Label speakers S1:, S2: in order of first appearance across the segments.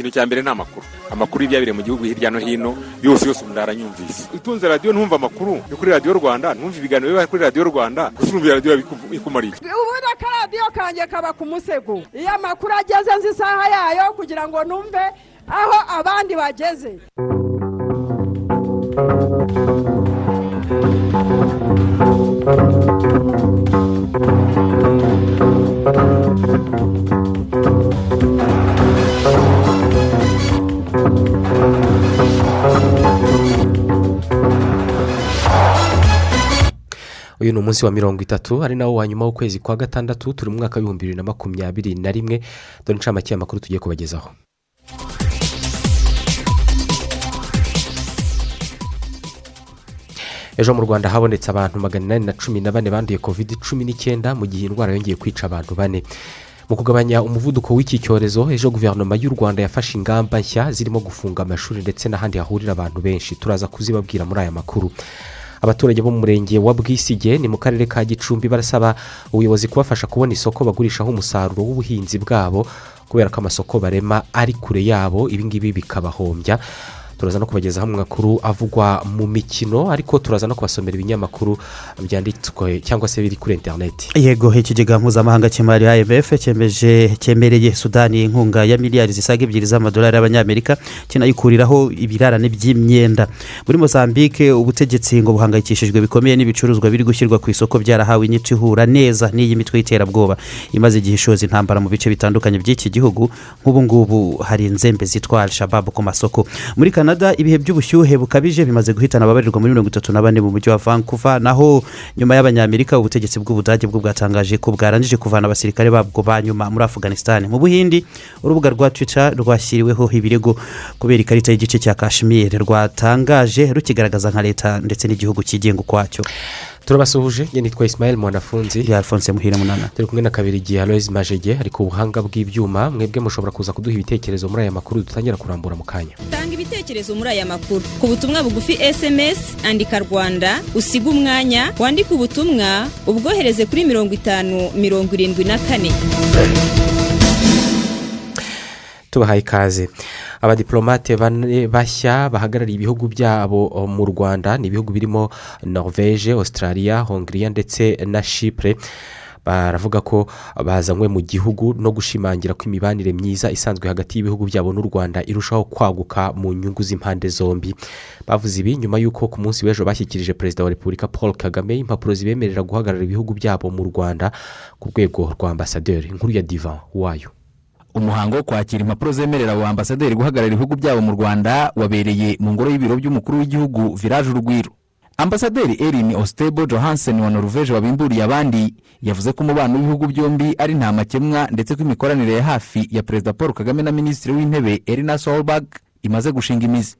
S1: ikintu cya mbere ni amakuru. Amakuru y'ibyabereye mu gihugu hirya no hino yose yose umuntu aranyumvise utunze radiyo ntumva amakuru. Yo kuri radiyo rwanda ntumva ibiganiro biba kuri radiyo rwanda urumva radiyo ikumariye
S2: ubundi akaradiyo kanjye kaba ku musego. Iyo amakuru ageze nzi isaha yayo kugira ngo numve aho abandi bageze.
S3: Uyu ni umunsi wa mirongo itatu ari nawo wa nyuma w'ukwezi kwa gatandatu turi mu mwaka w'ibihumbi bibiri na makumyabiri na rimwe. Dore inshamake y'amakuru tugiye kubagezaho. Ejo mu rwanda habonetse abantu magana inani na cumi na bane banduye kovide cumi n'icyenda mu gihe indwara yongeye kwica abantu bane. Mu kugabanya umuvuduko w'iki cyorezo ejo guverinoma y'u rwanda yafashe ingamba nshya zirimo gufunga amashuri ndetse n'ahandi hahurira abantu benshi. Turaza kuzibabwira muri aya makuru. Abaturage bo mu murenge wa bwisige ni mu karere ka gicumbi barasaba ubuyobozi kubafasha kubona isoko bagurishaho umusaruro w'ubuhinzi bwabo kubera ko amasoko barema ari kure yabo ibingibi bikabahombya. Turaza no kubagezaho amakuru avugwa mu mikino ariko turaza no kubasomera ibinyamakuru byanditswe cyangwa se biri kuri interineti
S4: yego ikigega mpuzamahanga cy'imari imf cyemeje cyemereye sudani inkunga ya miliyari zisaga ebyiri z'amadolari y'abanyamerika kinayikuriraho ibirarane by'imyenda. Muri mozambique ubutegetsi ngo buhangayikishijwe bikomeye n'ibicuruzwa biri gushyirwa ku isoko byarahawe inyito ihura neza n'iyi mitwe y'iterabwoba. Imaze igihe ishoza intambara mu bice bitandukanye by'iki gihugu nk'ubu ngubu hari inzembe zitwa shababu ku masoko. Muri canada ibihe by'ubushyuhe bukabije bimaze guhitana ababarirwa muri mirongo itatu na bane mu mujyi wa vancouver naho nyuma y'abanyamerika ubutegetsi bw'ubudage bwo bwatangaje ko bwarangije kuvana abasirikare babwo ba nyuma muri afganistan mu buhindi urubuga rwa twitter rwashyiriweho ibirego kubera ikarita y'igice cya kashmir. Rwatangaje rukigaragaza nka leta ndetse n'igihugu cyigenga ukwacyo.
S3: Turabasuhuje njye nitwa isimayeli mwanafunzi.
S4: Ya alphonse muhire munana.
S3: Turi kumwe na kabiri igihe aloyizi majege ari ku buhanga bw'ibyuma. Mwebwe mushobora kuza kuduha ibitekerezo muri aya makuru dutangira kurambura mu kanya.
S5: Tanga ibitekerezo muri aya makuru. Ku butumwa bugufi esemesi andika rwanda usiga umwanya wandike ubutumwa ubwohereze kuri mirongo itanu mirongo irindwi na kane.
S3: Tubahaye ikaze. Abadiplomate bane bashya bahagarariye ibihugu byabo mu rwanda. Ni ibihugu birimo norvege australia hongiriya ndetse na shipure baravuga ko bazanywe mu gihugu no gushimangira ko imibanire myiza isanzwe hagati y'ibihugu byabo n'u rwanda irushaho kwaguka mu nyungu z'impande zombi. Bavuze ibi nyuma y'uko ku munsi w'ejo bashyikirije perezida wa repubulika paul kagame impapuro zibemerera guhagarara ibihugu byabo mu rwanda ku rwego rwa ambasaderi inkuru ya divan wayo
S6: umuhango wo kwakira impapuro zemerera abo ambasaderi guhagarara ibihugu byabo mu rwanda wabereye mu ngoro y'ibiro by'umukuru w'igihugu village urugwiro. Ambasaderi erin ositebo johansen wa noruveje wabimburiye abandi yavuze ko umubano w'ibihugu byombi ari nta makemwa ndetse ko imikoranire ya hafi ya perezida paul kagame na minisitiri w'intebe erina solberg imaze gushinga imizi.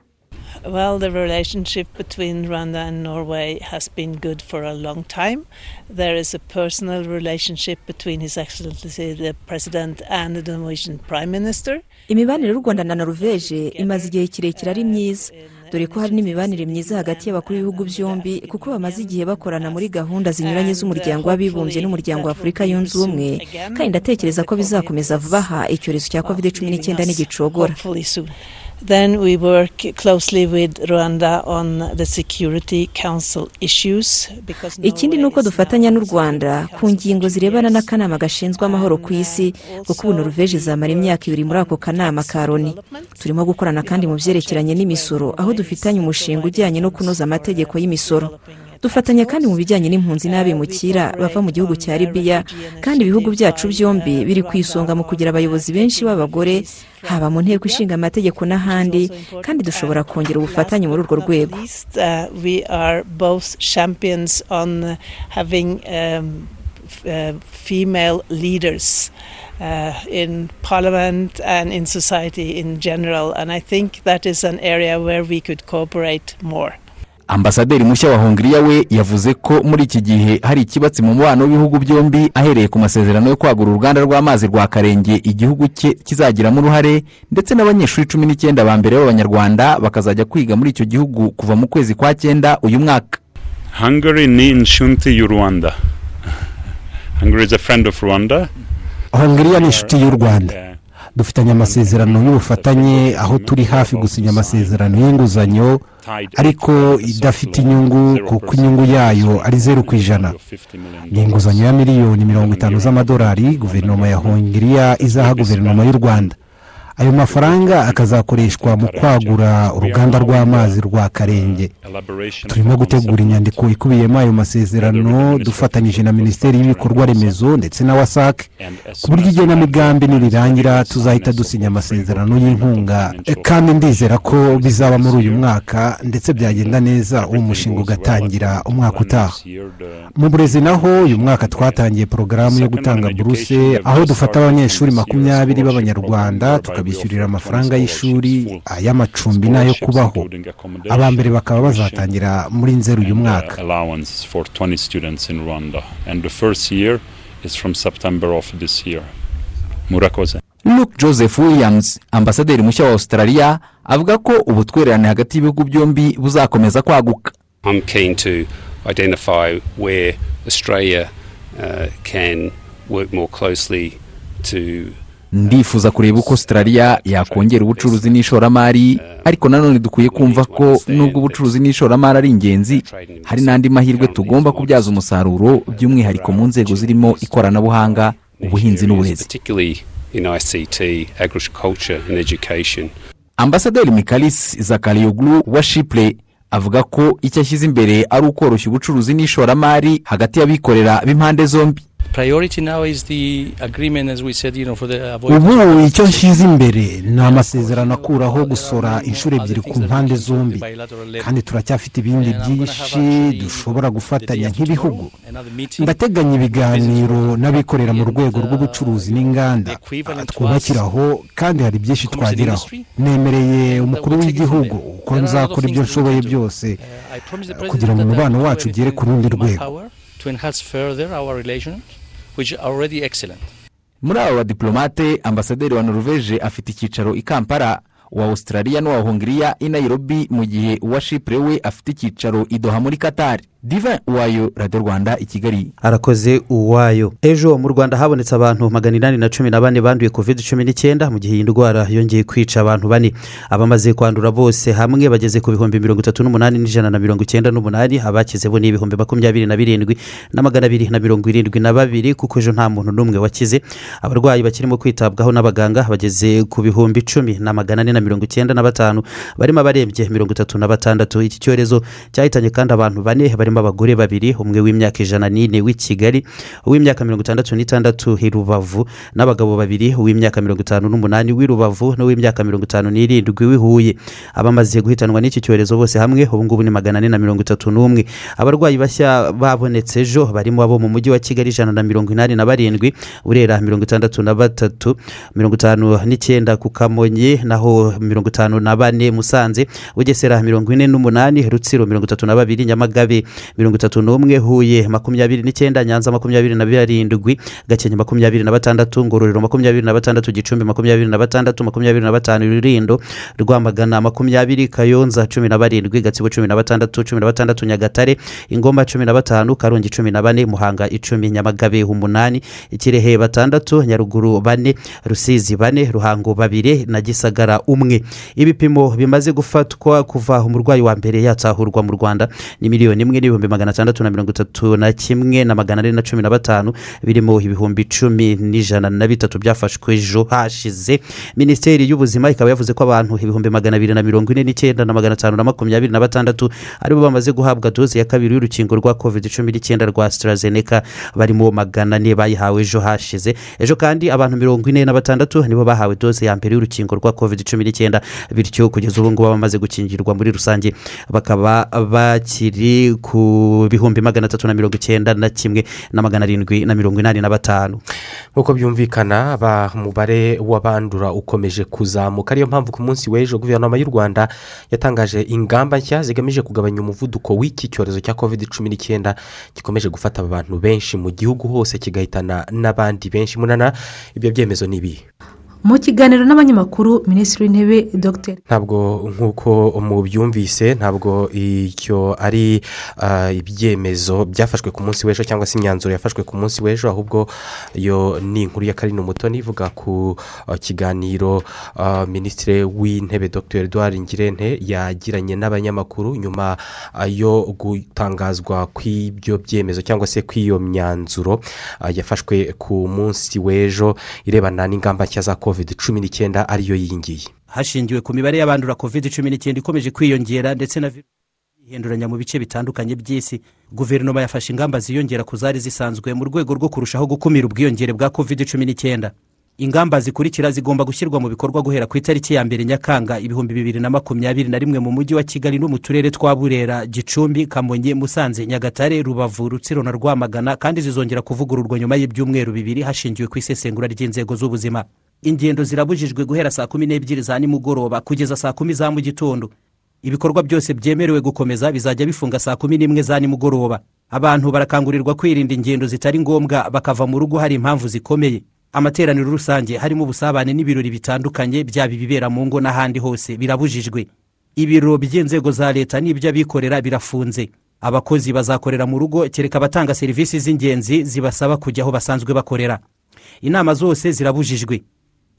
S7: Well, the relationship between Rwanda and Norway has been good for a long time. There is a personal relationship between His Excellency the President and the Norwegian Prime Minister.
S8: imibanire y'u rwanda na noruveje imaze igihe kirekire ari myiza dore ko hari n'imibanire myiza hagati y'abakuru b'ibihugu byombi kuko bamaze igihe bakorana muri gahunda zinyuranye z'umuryango w'abibumbye n'umuryango wa afurika yunze ubumwe kandi ndatekereza ko bizakomeza vuba aha icyorezo cya covid cumi n'icyenda
S7: soon. Then we work closely with Rwanda on the Security Council issues
S8: ikindi ni uko dufatanya n'u rwanda ku ngingo zirebana n'akanama gashinzwe amahoro ku isi kuko ubu noruveje izamara imyaka ibiri muri ako kanama ka loni turimo gukorana kandi mu byerekeranye n'imisoro aho dufitanye umushinga ujyanye no kunoza amategeko y'imisoro. Dufatanya kandi mu bijyanye n'impunzi n'abimukira bava mu gihugu cya libiya kandi ibihugu byacu byombi biri ku isonga mu kugira abayobozi benshi b'abagore haba mu nteko ishinga amategeko n'ahandi kandi dushobora kongera ubufatanye muri urwo rwego
S7: uh, uh, um, uh, female leaders uh, in parliament and in society in general. And I think that is an area where we could cooperate more.
S6: Ambasaderi mushya wa hongiriya we yavuze ko muri iki gihe hari ikibatsi mu mubano w'ibihugu byombi ahereye ku masezerano yo kwagura uruganda rw'amazi rwa karenge igihugu cye kizagiramo uruhare ndetse n'abanyeshuri cumi n'icyenda ba mbere b'abanyarwanda bakazajya kwiga muri icyo gihugu kuva mu kwezi kwa cyenda uyu mwaka
S9: Hungary ni inshuti y'u Rwanda. Hungary is a friend of Rwanda.
S10: hongiriya ni inshuti y'u rwanda dufitanye amasezerano y'ubufatanye aho turi hafi gusinya amasezerano y'inguzanyo ariko idafite inyungu kuko inyungu yayo ari zeru ku ijana. Ni inguzanyo ya miliyoni mirongo itanu z'amadolari guverinoma ya hongiriya izaha guverinoma y'u rwanda. Ayo mafaranga akazakoreshwa mu kwagura uruganda rw'amazi rwa karenge. Turimo gutegura inyandiko ikubiyemo ayo masezerano dufatanyije na minisiteri y'ibikorwa remezo ndetse na wasake ku buryo igenamigambi nirirangira tuzahita dusinya amasezerano y'inkunga. Kandi ndizera ko bizaba muri uyu mwaka ndetse byagenda neza uwo mushinga ugatangira umwaka utaha. Mu burezi naho uyu mwaka twatangiye porogaramu yo gutanga buruse aho dufata abanyeshuri makumyabiri b'abanyarwanda tukabishyurira amafaranga y'ishuri ay'amacumbi n'ayo kubaho aba mbere bakaba bazatangira muri nzeru uyu mwaka.
S9: murakoze.
S6: Luke joseph williams ambasaderi mushya wa australia avuga ko ubutwererane hagati y'ibihugu byombi buzakomeza kwaguka.
S11: I'm keen to identify where Australia uh, can work more closely to
S6: ndifuza kureba uko australia yakongera ubucuruzi n'ishoramari ariko nanone dukwiye kumva ko nubwo ubucuruzi n'ishoramari ari ingenzi hari n'andi mahirwe tugomba kubyaza umusaruro by'umwihariko mu nzego zirimo ikoranabuhanga ubuhinzi n'uburezi. Ambasaderi mikalis zakariyoglu wa shipure avuga ko icyo ashyize imbere ari ukoroshya ubucuruzi n'ishoramari hagati y'abikorera b'impande zombi.
S12: Priority now is the agreement as we said you know for the
S10: ubu icyo nshyize imbere ni amasezerano akuraho gusora inshuro ebyiri ku mpande zombi. kandi turacyafite ibindi byinshi dushobora gufatanya nk'ibihugu. ndateganya ibiganiro n'abikorera mu rwego rw'ubucuruzi n'inganda. twubakiraho kandi hari byinshi twageraho nemereye umukuru w'igihugu uko nzakora ibyo nshoboye byose kugira ngo umubano wacu ugere ku rundi rwego.
S12: Which are already excellent.
S6: Muri aba badiplomate ambasaderi wa noruveje afite icyicaro i kampala uwa australia n'uwa hongiriya i nairobi mu gihe uwa shipure we afite icyicaro i doha muri katari diva uwayo radiyo rwanda i kigali.
S4: Arakoze uwayo. Ejo mu rwanda habonetse abantu magana inani na cumi na bane banduye covid cumi n'icyenda mu gihe iyi ndwara yongeye kwica abantu bane. Abamaze kwandura bose hamwe bageze ku bihumbi mirongo itatu n'umunani n'ijana na mirongo icyenda n'umunani abakize bo ni ibihumbi makumyabiri na birindwi na magana abiri na mirongo irindwi na babiri kuko ejo nta muntu n'umwe wakize. Abarwayi bakirimo kwitabwaho n'abaganga bageze ku bihumbi icumi na magana ane na mirongo icyenda na batanu barimo abarembye mirongo itatu na batandatu. Iki cyorezo cyahitanye kandi abantu bane barimo abagore babiri umwe w'imyaka ijana n'ine w'i kigali uw'imyaka mirongo itandatu n'itandatu i rubavu n'abagabo babiri uw'imyaka mirongo itanu n'umunani w'i rubavu n'uw'imyaka mirongo itanu n'irindwi w'i huye. Abamaze guhitanwa n'iki cyorezo bose hamwe ubu ngubu ni magana ane na mirongo itatu n'umwe. Abarwayi bashya babonetse ejo barimo abo mu mujyi wa kigali ijana na mirongo inani na barindwi burera mirongo itandatu na batatu mirongo itanu n'icyenda ku kamonyi naho mirongo itanu na bane musanze bugesera mirongo ine n'umunani rutsiro mirongo itatu na babiri nyamagabe. Mirongo itatu n'umwe huye makumyabiri n'icyenda nyanza makumyabiri na barindwi gakenke makumyabiri na batandatu ngororero makumyabiri na batandatu gicumbi makumyabiri na batandatu makumyabiri na batanu rurindo rwamagana makumyabiri kayonza cumi na barindwi gatsibo cumi na batandatu cumi na batandatu nyagatare ingoma cumi na batanu karongi cumi na bane muhanga icumi nyamagabe umunani ikirehe batandatu nyaruguru bane rusizi bane ruhango babiri na gisagara umwe. Ibipimo bimaze gufatwa kuva umurwayi wa mbere yatahurwa mu rwanda ni miliyoni imwe n'ibihumbi magana atandatu na mirongo itatu na kimwe na magana ane na cumi na batanu birimo ibihumbi icumi n'ijana na bitatu byafashwe ejo hashize. Minisiteri y'ubuzima ikaba yavuze ko abantu ibihumbi magana abiri na mirongo ine n'icyenda na magana atanu na makumyabiri na batandatu ari bo bamaze guhabwa doze ya kabiri y'urukingo rwa covid cumi n'icyenda rwa AstraZeneca. Barimo magana ane bayihawe ejo hashize. Ejo kandi abantu mirongo ine na batandatu nibo bahawe doze ya mbere y'urukingo rwa covid cumi n'icyenda. Bityo kugeza ubu ngubu bamaze gukingirwa muri rusange. Bakaba bakiri ku bihumbi magana atatu na mirongo icyenda na kimwe na magana arindwi na mirongo inani na batanu.
S3: Nk'uko byumvikana umubare w'abandura ukomeje kuzamuka. Ariyo mpamvu ku munsi w'ejo guverinoma y'u rwanda yatangaje ingamba nshya zigamije kugabanya umuvuduko w'iki cyorezo cya covid cumi n'icyenda gikomeje gufata abantu benshi mu gihugu hose kigahitana n'abandi benshi. Munana ibyo byemezo ni ibihe?
S13: Mu kiganiro n'abanyamakuru minisitiri w'intebe dr.
S3: Ntabwo nk'uko mubyumvise ntabwo icyo ari ah, ibyemezo byafashwe ku munsi w'ejo cyangwa se imyanzuro yafashwe ku munsi w'ejo ahubwo yo ni inkuru ya karine umutoni ivuga ku ah, kiganiro ah, minisitiri w'intebe dr. Edouard ngirente yagiranye n'abanyamakuru nyuma yo gutangazwa kw'ibyo byemezo cyangwa se kw'iyo myanzuro yafashwe ku munsi w'ejo irebana n'ingamba nshya za covid cumi n'icyenda ariyo iyi ngiyi
S4: hashingiwe ku mibare y'abandura covid cumi n'icyenda ikomeje kwiyongera ndetse na virusi yihinduranya mu bice bitandukanye by'isi. Guverinoma yafashe ingamba ziyongera ku zari zisanzwe mu rwego rwo kurushaho gukumira ubwiyongere bwa covid cumi n'icyenda. Ingamba zikurikira zigomba gushyirwa mu bikorwa guhera ku itariki ya mbere nyakanga ibihumbi bibiri na makumyabiri na rimwe mu mujyi wa kigali no mu turere twa burera gicumbi kamonyi musanze nyagatare rubavu rutsiro na rwamagana kandi zizongera kuvugururwa nyuma y'ibyumweru bibiri hashingiwe ku isesengura ry'inzego z'ubuzima. Ingendo zirabujijwe guhera saa kumi n'ebyiri za nimugoroba kugeza saa kumi za mu gitondo ibikorwa byose byemerewe gukomeza bizajya bifunga saa kumi n'imwe za nimugoroba. Abantu barakangurirwa kwirinda ingendo zitari ngombwa bakava mu rugo hari impamvu zikomeye. Amateraniro rusange harimo ubusabane n'ibirori bitandukanye byaba ibibera mu ngo n'ahandi hose birabujijwe. Ibiro by'inzego za leta n'iby'abikorera birafunze. Abakozi bazakorera mu rugo kereka abatanga serivisi z'ingenzi zibasaba kujya aho basanzwe bakorera. Inama zose zirabujijwe.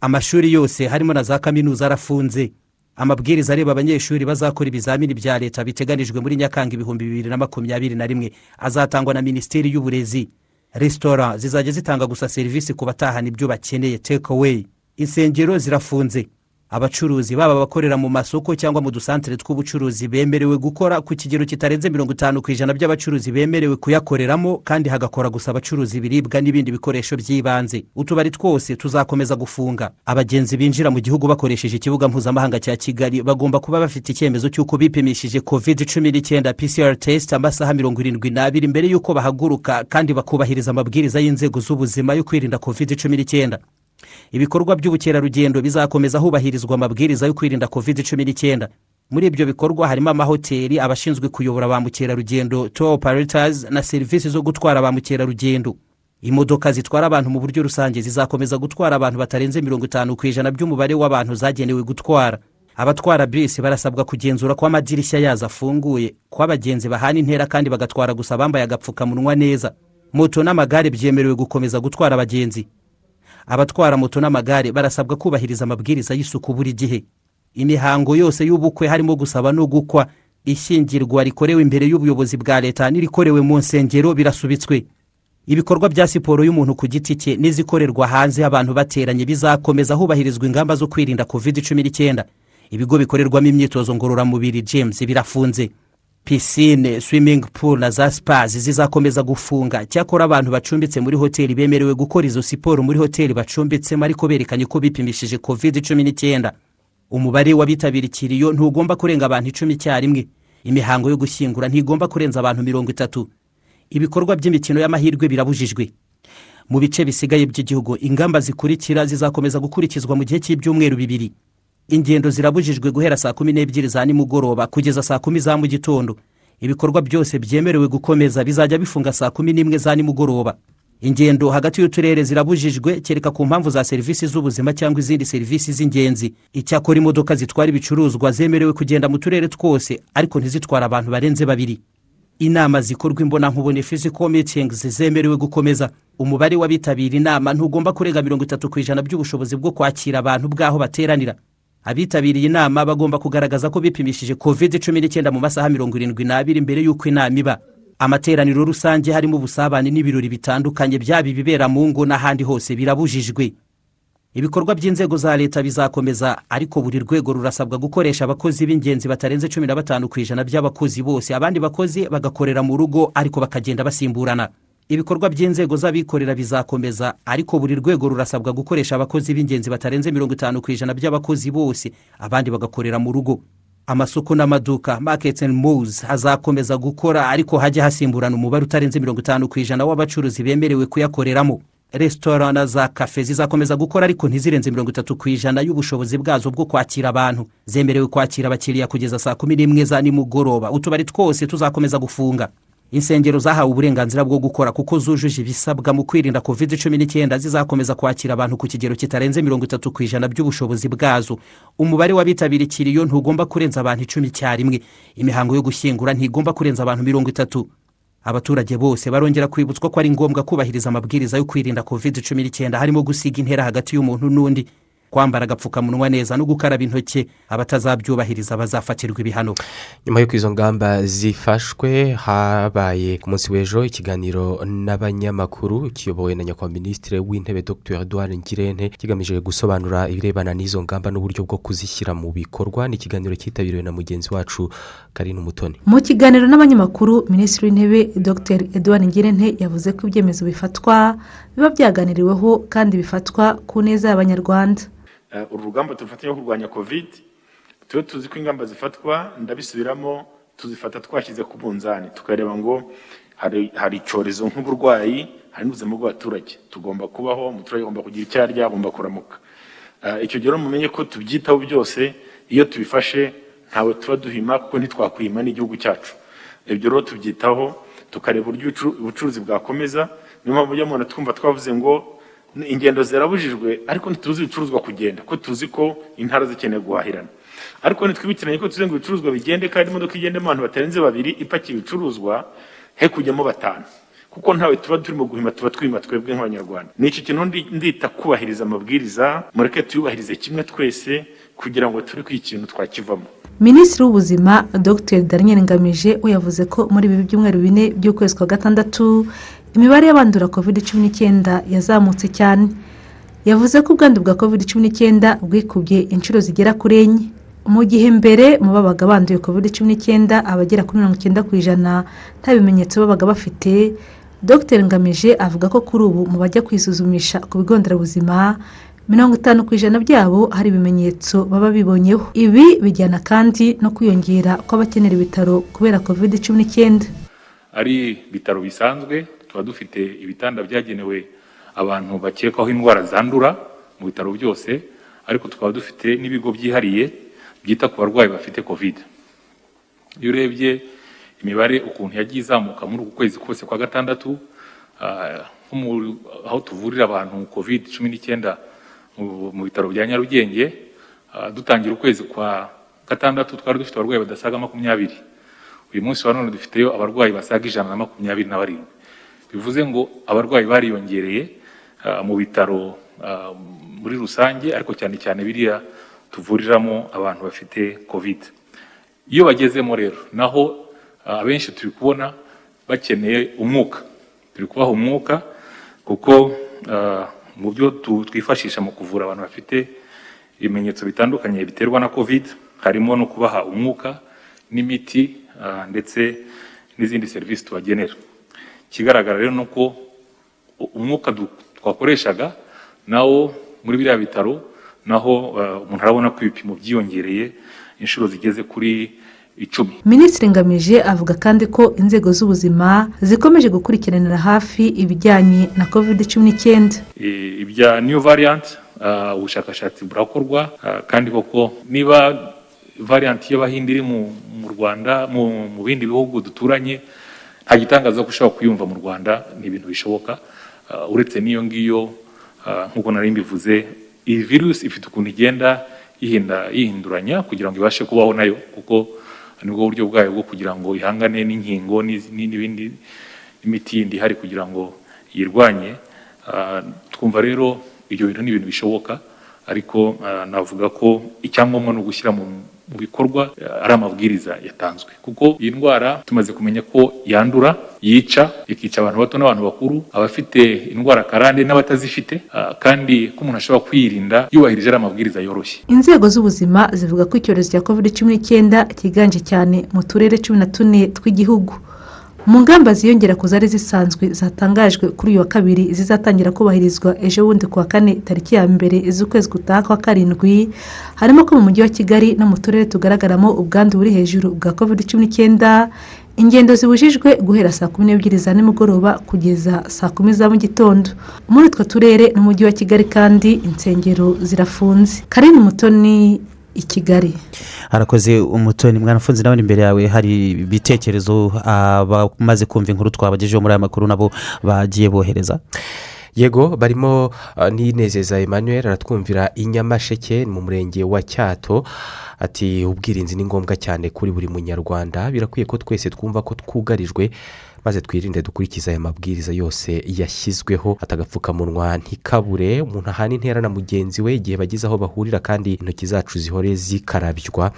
S4: Amashuri yose harimo na za kaminuza arafunze. Amabwiriza areba abanyeshuri bazakora ibizamini bya leta biteganijwe muri nyakanga ibihumbi bibiri na makumyabiri na rimwe. Azatangwa na minisiteri y'uburezi. Resitora zizajya zitanga gusa serivisi ku batahana ibyo bakeneye away. Insengero zirafunze. Abacuruzi baba abakorera mu masoko cyangwa mu dusantere tw'ubucuruzi bemerewe gukora ku kigero kitarenze mirongo itanu ku ijana by'abacuruzi bemerewe kuyakoreramo kandi hagakora gusa abacuruzi ibiribwa n'ibindi bikoresho by'ibanze. Utubari twose tuzakomeza gufunga. Abagenzi binjira mu gihugu bakoresheje ikibuga mpuzamahanga cya kigali bagomba kuba bafite icyemezo cy'uko bipimishije covid cumi n'icyenda pcr test amasaha mirongo irindwi n'abiri mbere y'uko bahaguruka kandi bakubahiriza amabwiriza y'inzego z'ubuzima yo kwirinda covid cumi n'icyenda. Ibikorwa by'ubukerarugendo bizakomeza hubahirizwa amabwiriza yo kwirinda covid cumi n'icyenda muri ibyo bikorwa harimo amahoteli abashinzwe kuyobora ba mukerarugendo tour operators na serivisi zo gutwara ba mukerarugendo. Imodoka zitwara abantu mu buryo rusange zizakomeza gutwara abantu batarenze mirongo itanu ku ijana by'umubare w'abantu zagenewe gutwara. Abatwara bisi barasabwa kugenzura ko amadirishya yazo afunguye ko abagenzi bahana intera kandi bagatwara gusa bambaye agapfukamunwa neza. Moto n'amagare byemerewe gukomeza gutwara abagenzi. Abatwara moto n'amagare barasabwa kubahiriza amabwiriza y'isuku buri gihe. Imihango yose y'ubukwe harimo gusaba no gukwa. Ishyingirwa rikorewe imbere y'ubuyobozi bwa leta n'irikorewe mu nsengero birasubitswe. Ibikorwa bya siporo y'umuntu ku giti cye n'izikorerwa hanze abantu bateranye bizakomeza hubahirizwa ingamba zo kwirinda covid cumi n'icyenda ibigo bikorerwamo imyitozo ngororamubiri james birafunze. Pisine swimming pool na za sipazi zizakomeza gufunga. Cyakora abantu bacumbitse muri hoteli bemerewe gukora izo siporo muri hoteli bacumbitsemo ariko berekanye ko bipimishije covid cumi n'icyenda. Umubare w'abitabira ikiriyo ntugomba kurenga abantu icumi icyarimwe. Imihango yo gushyingura ntigomba kurenza abantu mirongo itatu. Ibikorwa by'imikino y'amahirwe birabujijwe. Mu bice bisigaye by'igihugu ingamba zikurikira zizakomeza gukurikizwa mu gihe cy'ibyumweru bibiri. Ingendo zirabujijwe guhera saa kumi n'ebyiri za nimugoroba kugeza saa kumi za mu gitondo ibikorwa byose byemerewe gukomeza bizajya bifunga saa kumi n'imwe za nimugoroba. Ingendo hagati y'uturere zirabujijwe kereka ku mpamvu za serivisi z'ubuzima cyangwa izindi serivisi z'ingenzi. Icyakora imodoka zitwara ibicuruzwa zemerewe kugenda mu turere twose ariko ntizitware abantu barenze babiri. Inama zikorwa imbonankubone physical meetings zemerewe gukomeza. Umubare w'abitabira inama ntugomba kurenga mirongo itatu ku ijana by'ubushobozi bwo kwakira abantu bw'aho bateranira. Abitabiriye inama bagomba kugaragaza ko bipimishije covid cumi n'icyenda mu masaha mirongo irindwi n'abiri mbere y'uko inama iba. Amateraniro rusange harimo ubusabane n'ibirori bitandukanye byaba ibibera mu ngo n'ahandi hose birabujijwe. Ibikorwa by'inzego za leta bizakomeza ariko buri rwego rurasabwa gukoresha abakozi b'ingenzi batarenze cumi na batanu ku ijana by'abakozi bose. Abandi bakozi bagakorera mu rugo ariko bakagenda basimburana. Ibikorwa by'inzego z'abikorera bizakomeza ariko buri rwego rurasabwa gukoresha abakozi b'ingenzi batarenze mirongo itanu ku ijana by'abakozi bose abandi bagakorera mu rugo. Amasoko n'amaduka markets and malls hazakomeza gukora ariko hajya hasimburana umubare utarenze mirongo itanu ku ijana w'abacuruzi bemerewe kuyakoreramo. Resitora na za kafe zizakomeza gukora ariko ntizirenze mirongo itatu ku ijana y'ubushobozi bwazo bwo kwakira abantu. Zemerewe kwakira abakiriya kugeza saa kumi n'imwe za nimugoroba. Utubari twose tuzakomeza gufunga. Insengero zahawe uburenganzira bwo gukora kuko zujuje ibisabwa mu kwirinda covid cumi n'icyenda zizakomeza kwakira abantu ku kigero kitarenze mirongo itatu ku ijana by'ubushobozi bwazo. Umubare w'abitabira ikiriyo ntugomba kurenza abantu icumi icyarimwe. Imihango yo gushyingura ntigomba kurenza abantu mirongo itatu. Abaturage bose barongera kwibutswa ko ari ngombwa kubahiriza amabwiriza yo kwirinda covid cumi n'icyenda harimo gusiga intera hagati y'umuntu n'undi. Kwambara agapfukamunwa neza no gukaraba intoki abatazabyubahiriza bazafatirwa ibihano.
S3: Nyuma y'uko izo ngamba zifashwe habaye ku munsi w'ejo ikiganiro n'abanyamakuru kiyobowe na nyakubahwa minisitiri w'intebe dr. Edouard ngirente kigamije gusobanura ibirebana n'izo ngamba n'uburyo bwo kuzishyira mu bikorwa ni ikiganiro cyitabiriwe na mugenzi wacu karine umutoni.
S13: Mu kiganiro n'abanyamakuru minisitiri w'intebe dr. Edouard ngirente yavuze ko ibyemezo bifatwa biba byaganiriweho kandi bifatwa ku neza y'abanyarwanda.
S14: Uru rugamba turufatanya kurwanya kovide tube tuzi ko ingamba zifatwa ndabisubiramo tuzifata twashyize ku munzani. Tukareba ngo hari icyorezo nk'uburwayi hari n'ubuzima bw'abaturage. Tugomba kubaho umuturage agomba kugira icyo arya agomba kuramuka. Icyo gihe mumenye ko tubyitaho byose iyo tubifashe ntawe tuba duhima kuko ntitwakwima n'igihugu cyacu. Ibyo rero tubyitaho tukareba uburyo ubucuruzi bwakomeza. Niyo mpamvu ujya umuntu twumva twavuze ngo ingendo zirabujijwe ariko ntituzi ibicuruzwa kugenda ko tuzi ko intara zikeneye guhahirana. Ariko ntitwibukiranye ko tuzi ngo ibicuruzwa bigende kandi imodoka igendemo abantu batarenze babiri ipakiye ibicuruzwa he kujyamo batanu. Kuko ntawe tuba turimo guhima tuba twima twebwe nk'abanyarwanda. Ni iki kintu ndita kubahiriza amabwiriza? Mureke tuyubahirize kimwe twese kugira ngo turi ku ikintu twakivamo.
S13: Minisitiri w'ubuzima dr. Daniel ngamije we yavuze ko muri ibi byumweru bine by'ukwezi kwa gatandatu imibare y'abandura covid cumi n'icyenda yazamutse cyane. Yavuze ko ubwandu bwa covid cumi n'icyenda bwikubye inshuro zigera kuri enye. Mu gihe mbere mu babaga banduye covid cumi n'icyenda abagera kuri mirongo icyenda ku ijana nta bimenyetso babaga bafite. Dr. Ngamije avuga ko kuri ubu mu bajya kwisuzumisha ku bigo nderabuzima mirongo itanu ku ijana byabo hari ibimenyetso baba bibonyeho. Ibi bijyana kandi no kwiyongera kw'abakenera ibitaro kubera covid cumi n'icyenda.
S15: Ari ibitaro bisanzwe tuba dufite ibitanda byagenewe abantu bakekwaho indwara zandura mu bitaro byose ariko tukaba dufite n'ibigo byihariye byita ku barwayi bafite covid. Iyo urebye imibare ukuntu yagiye izamuka muri uku kwezi kose kwa gatandatu aho tuvurira abantu covid cumi n'icyenda mu bitaro bya nyarugenge dutangira ukwezi kwa gatandatu twari dufite abarwayi badasaga makumyabiri. Uyu munsi wa none dufiteyo abarwayi basaga ijana na makumyabiri na barindwi. Bivuze ngo abarwayi bariyongereye mu bitaro muri rusange ariko cyane cyane biriya tuvuriramo abantu bafite covid. Iyo bagezemo rero naho abenshi turi kubona bakeneye umwuka. Turi kubaha umwuka kuko mu byo twifashisha mu kuvura abantu bafite ibimenyetso bitandukanye biterwa na covid harimo no kubaha umwuka n'imiti ndetse n'izindi serivisi tubagenera. Ikigaragara rero ni uko umwuka twakoreshaga nawo muri biriya bitaro naho umuntu arabona ko ibipimo byiyongereye inshuro zigeze kuri icumi.
S13: Minisitiri ngamije avuga kandi ko inzego z'ubuzima zikomeje gukurikiranira hafi ibijyanye na covid cumi n'icyenda.
S15: Ibya new variant ubushakashatsi burakorwa kandi koko niba variant y'abahinde iri mu rwanda mu bindi bihugu duturanye nta gitangaza ko ushobora kuyumva mu rwanda ni ibintu bishoboka. Uretse n'iyo ngiyo nk'uko nari mbivuze iyi virusi ifite ukuntu igenda yihinduranya kugira ngo ibashe kubaho na yo kuko ni bwo buryo bwayo bwo kugira ngo ihangane n'inkingo n'ibindi n'imiti yindi ihari kugira ngo yirwanye. Twumva rero ibyo bintu ni ibintu bishoboka ariko navuga ko icyangombwa ni ugushyira mu bikorwa ari amabwiriza yatanzwe. Kuko iyi ndwara tumaze kumenya ko yandura yica ikica abantu bato n'abantu bakuru abafite indwara karande n'abatazifite kandi ko umuntu ashobora kwiyirinda yubahirije ari amabwiriza yoroshye.
S13: Inzego z'ubuzima zivuga ko icyorezo cya covid cumi n'icyenda cyiganje cyane mu turere cumi na tune tw'igihugu. Mu ngamba ziyongera ku zari zisanzwe zatangajwe kuri uyu wa kabiri zizatangira kubahirizwa ejo bundi ku wa kane tariki ya mbere z'ukwezi gutaha kwa karindwi harimo ko mu mujyi wa kigali no mu turere tugaragaramo ubwandu buri hejuru bwa covid cumi n'icyenda ingendo zibujijwe guhera saa kumi n'ebyiri za nimugoroba kugeza saa kumi za mu gitondo. Muri utwo turere n'umujyi wa kigali kandi insengero zirafunze. Karine umutoni i kigali.
S4: Harakoze umutoni mwanafunzi nawe imbere yawe hari ibitekerezo abamaze kumva inkuru twabagejeho muri aya makuru nabo bagiye bohereza.
S3: Yego barimo uh, n'inezeza emmanuel aratwumvira i nyamasheke mu murenge wa cyato. Ati ubwirinzi ni ngombwa cyane kuri buri munyarwanda. Birakwiye ko twese twumva ko twugarijwe maze twirinde dukurikiza aya mabwiriza yose yashyizweho. Atagapfukamunwa ntikabure umuntu ahana intera na mugenzi we igihe bageze aho bahurira kandi intoki zacu zihore zikarabywa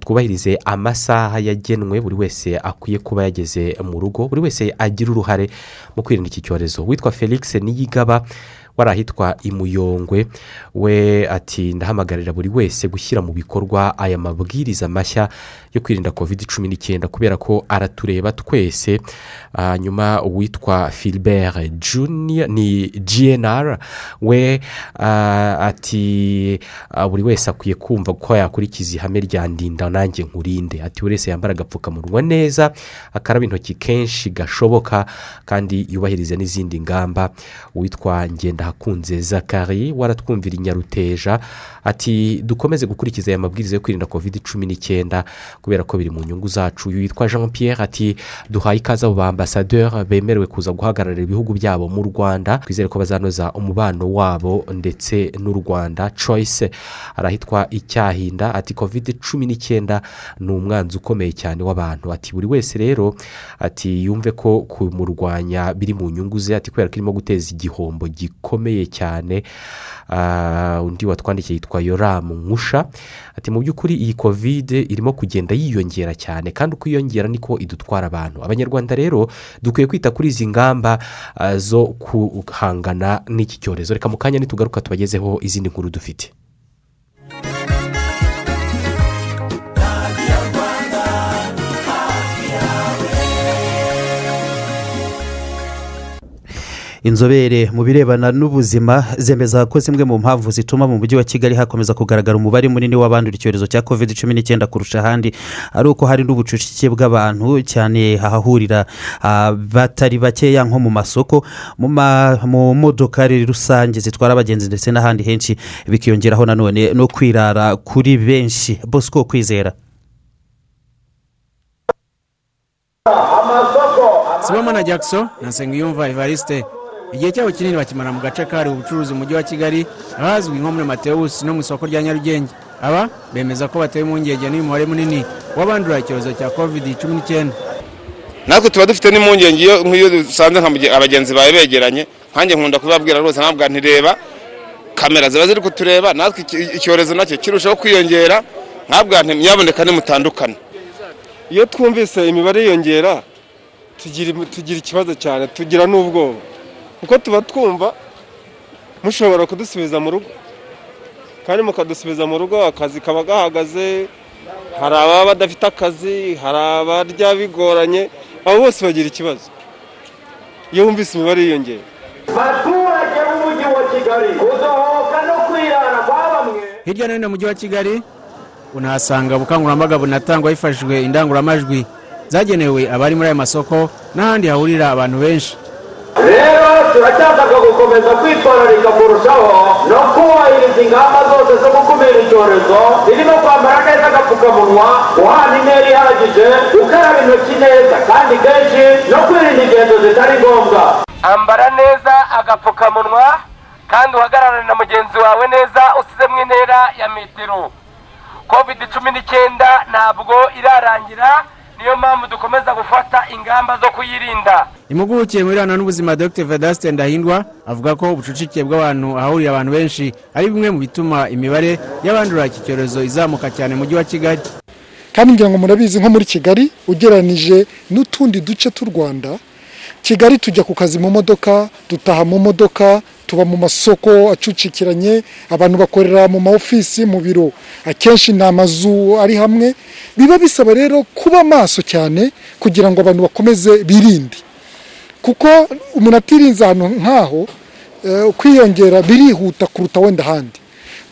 S3: twubahirize amasaha yagenwe buri wese akwiye kuba yageze mu rugo buri wese agira uruhare mu kwirinda iki cyorezo. Witwa felix niyigaba wari ahitwa imuyongwe we ati ndahamagarira buri wese gushyira mu bikorwa aya mabwiriza mashya yo kwirinda covid cumi n'icyenda kubera ko aratureba twese. Hanyuma uwitwa filibert junior ni gnr we ah, ati ah, buri wese akwiye kumva ko yakurikiza ihame rya ndinda nanjye nkurinde. Ati buri wese yambara agapfukamunwa neza akaraba intoki kenshi gashoboka kandi yubahiriza n'izindi ngamba. Uwitwa ngendahakunze zakari waratwumvira inyaruteja ati dukomeze gukurikiza aya mabwiriza yo kwirinda covid cumi n'icyenda kubera ko biri mu nyungu zacu. Witwa jean pierre ati duhaye ikaze abo bambasaderi bemerewe kuza guhagararira ibihugu byabo mu rwanda. Twizere ko bazanoza umubano wabo ndetse n'u rwanda. Choice arahitwa icyahinda. Ati covid cumi n'icyenda ni umwanzi ukomeye cyane w'abantu. Ati buri wese rero ati yumve ko kumurwanya biri mu nyungu ze. Ati kubera ko irimo guteza igihombo gikomeye cyane undi watwandikiye yitwa yoramu nkusha ati mu by'ukuri iyi kovide irimo kugenda yiyongera cyane kandi uko yiyongera niko idutwara abantu. Abanyarwanda rero dukwiye kwita kuri izi ngamba ah, zo guhangana n'iki cyorezo. Reka mu kanya nitugaruka tubagezeho izindi nkuru dufite.
S4: Inzobere mu birebana n'ubuzima zemeza ko zimwe mu mpamvu zituma mu mujyi wa kigali hakomeza kugaragara umubare munini w'abandura icyorezo cya covid cumi n'icyenda kurusha ahandi ari uko hari n'ubucucike bw'abantu cyane ahahurira batari bakeya nko mu masoko mu modokari rusange zitwara abagenzi ndetse n'ahandi henshi bikiyongeraho nanone no kwirara kuri benshi. Bosco kwizera.
S16: Sibomana jackson na nsengiyumva evariste. Igihe cyabo kinini bakimara mu gace kahariwe ubucuruzi mu mujyi wa kigali ahazwi nko muri matewusi no mu isoko rya nyarugenge. Aba bemeza ko batewe impungenge n'uyu mubare munini w'abandura icyorezo cya covid cumi n'icyenda.
S17: Natwe tuba dufite n'impungenge iyo nk'iyo dusanze abagenzi bawe begeranye nkanjye nkunda kubabwira rwose ntabwo ntireba kamera ziba ziri kutureba natwe icyorezo na cyo kirushaho kwiyongera ntabwo nyaboneka nimutandukane
S18: iyo twumvise imibare yiyongera tugira tugira ikibazo cyane tugira n'ubwoba. Kuko tuba twumva mushobora kudusubiza mu rugo. Kandi mukadusubiza mu rugo akazi kaba gahagaze hari ababa badafite akazi hari abarya bigoranye abo bose bagira ikibazo. Iyo wumvise imibare yiyongera.
S19: Baturage b'umujyi wa kigali kudohoka no kwirara kwa bamwe.
S16: Hirya no hino mu mujyi wa kigali unahasanga ubukangurambaga bunatangwa hifashishijwe indangururamajwi zagenewe abari muri aya masoko n'ahandi hahurira abantu benshi.
S19: Rero turacyashaka gukomeza kwitwararika kurushaho no kubahiriza ingamba zose zo gukumira icyorezo zirimo kwambara neza agapfukamunwa guhana intera ihagije gukaraba intoki neza kandi kenshi no kwirinda ingendo zitari ngombwa ambara neza agapfukamunwa kandi uhagararane na mugenzi wawe neza usizemo intera ya metero. Covid cumi n'icyenda ntabwo irarangira niyo mpamvu dukomeza gufata ingamba zo kuyirinda.
S16: Impuguke mu birebana n'ubuzima dr. Vedaste ndahindwa avuga ko ubucucike bw'abantu ahahurira abantu benshi ari bimwe mu bituma imibare y'abandura iki cyorezo izamuka cyane mu mujyi wa kigali.
S20: Kandi ngira ngo murabizi nko muri kigali ugereranije n'utundi duce tw'u rwanda kigali tujya ku kazi mu modoka dutaha mu modoka tuba mu masoko acucikiranye abantu bakorera mu ma ofisi mu biro. Akenshi ni amazu ari hamwe. Biba bisaba rero kuba maso cyane kugira ngo abantu bakomeze birinde. Kuko umuntu atirinze ahantu nk'aho eh, kwiyongera birihuta kuruta wenda ahandi.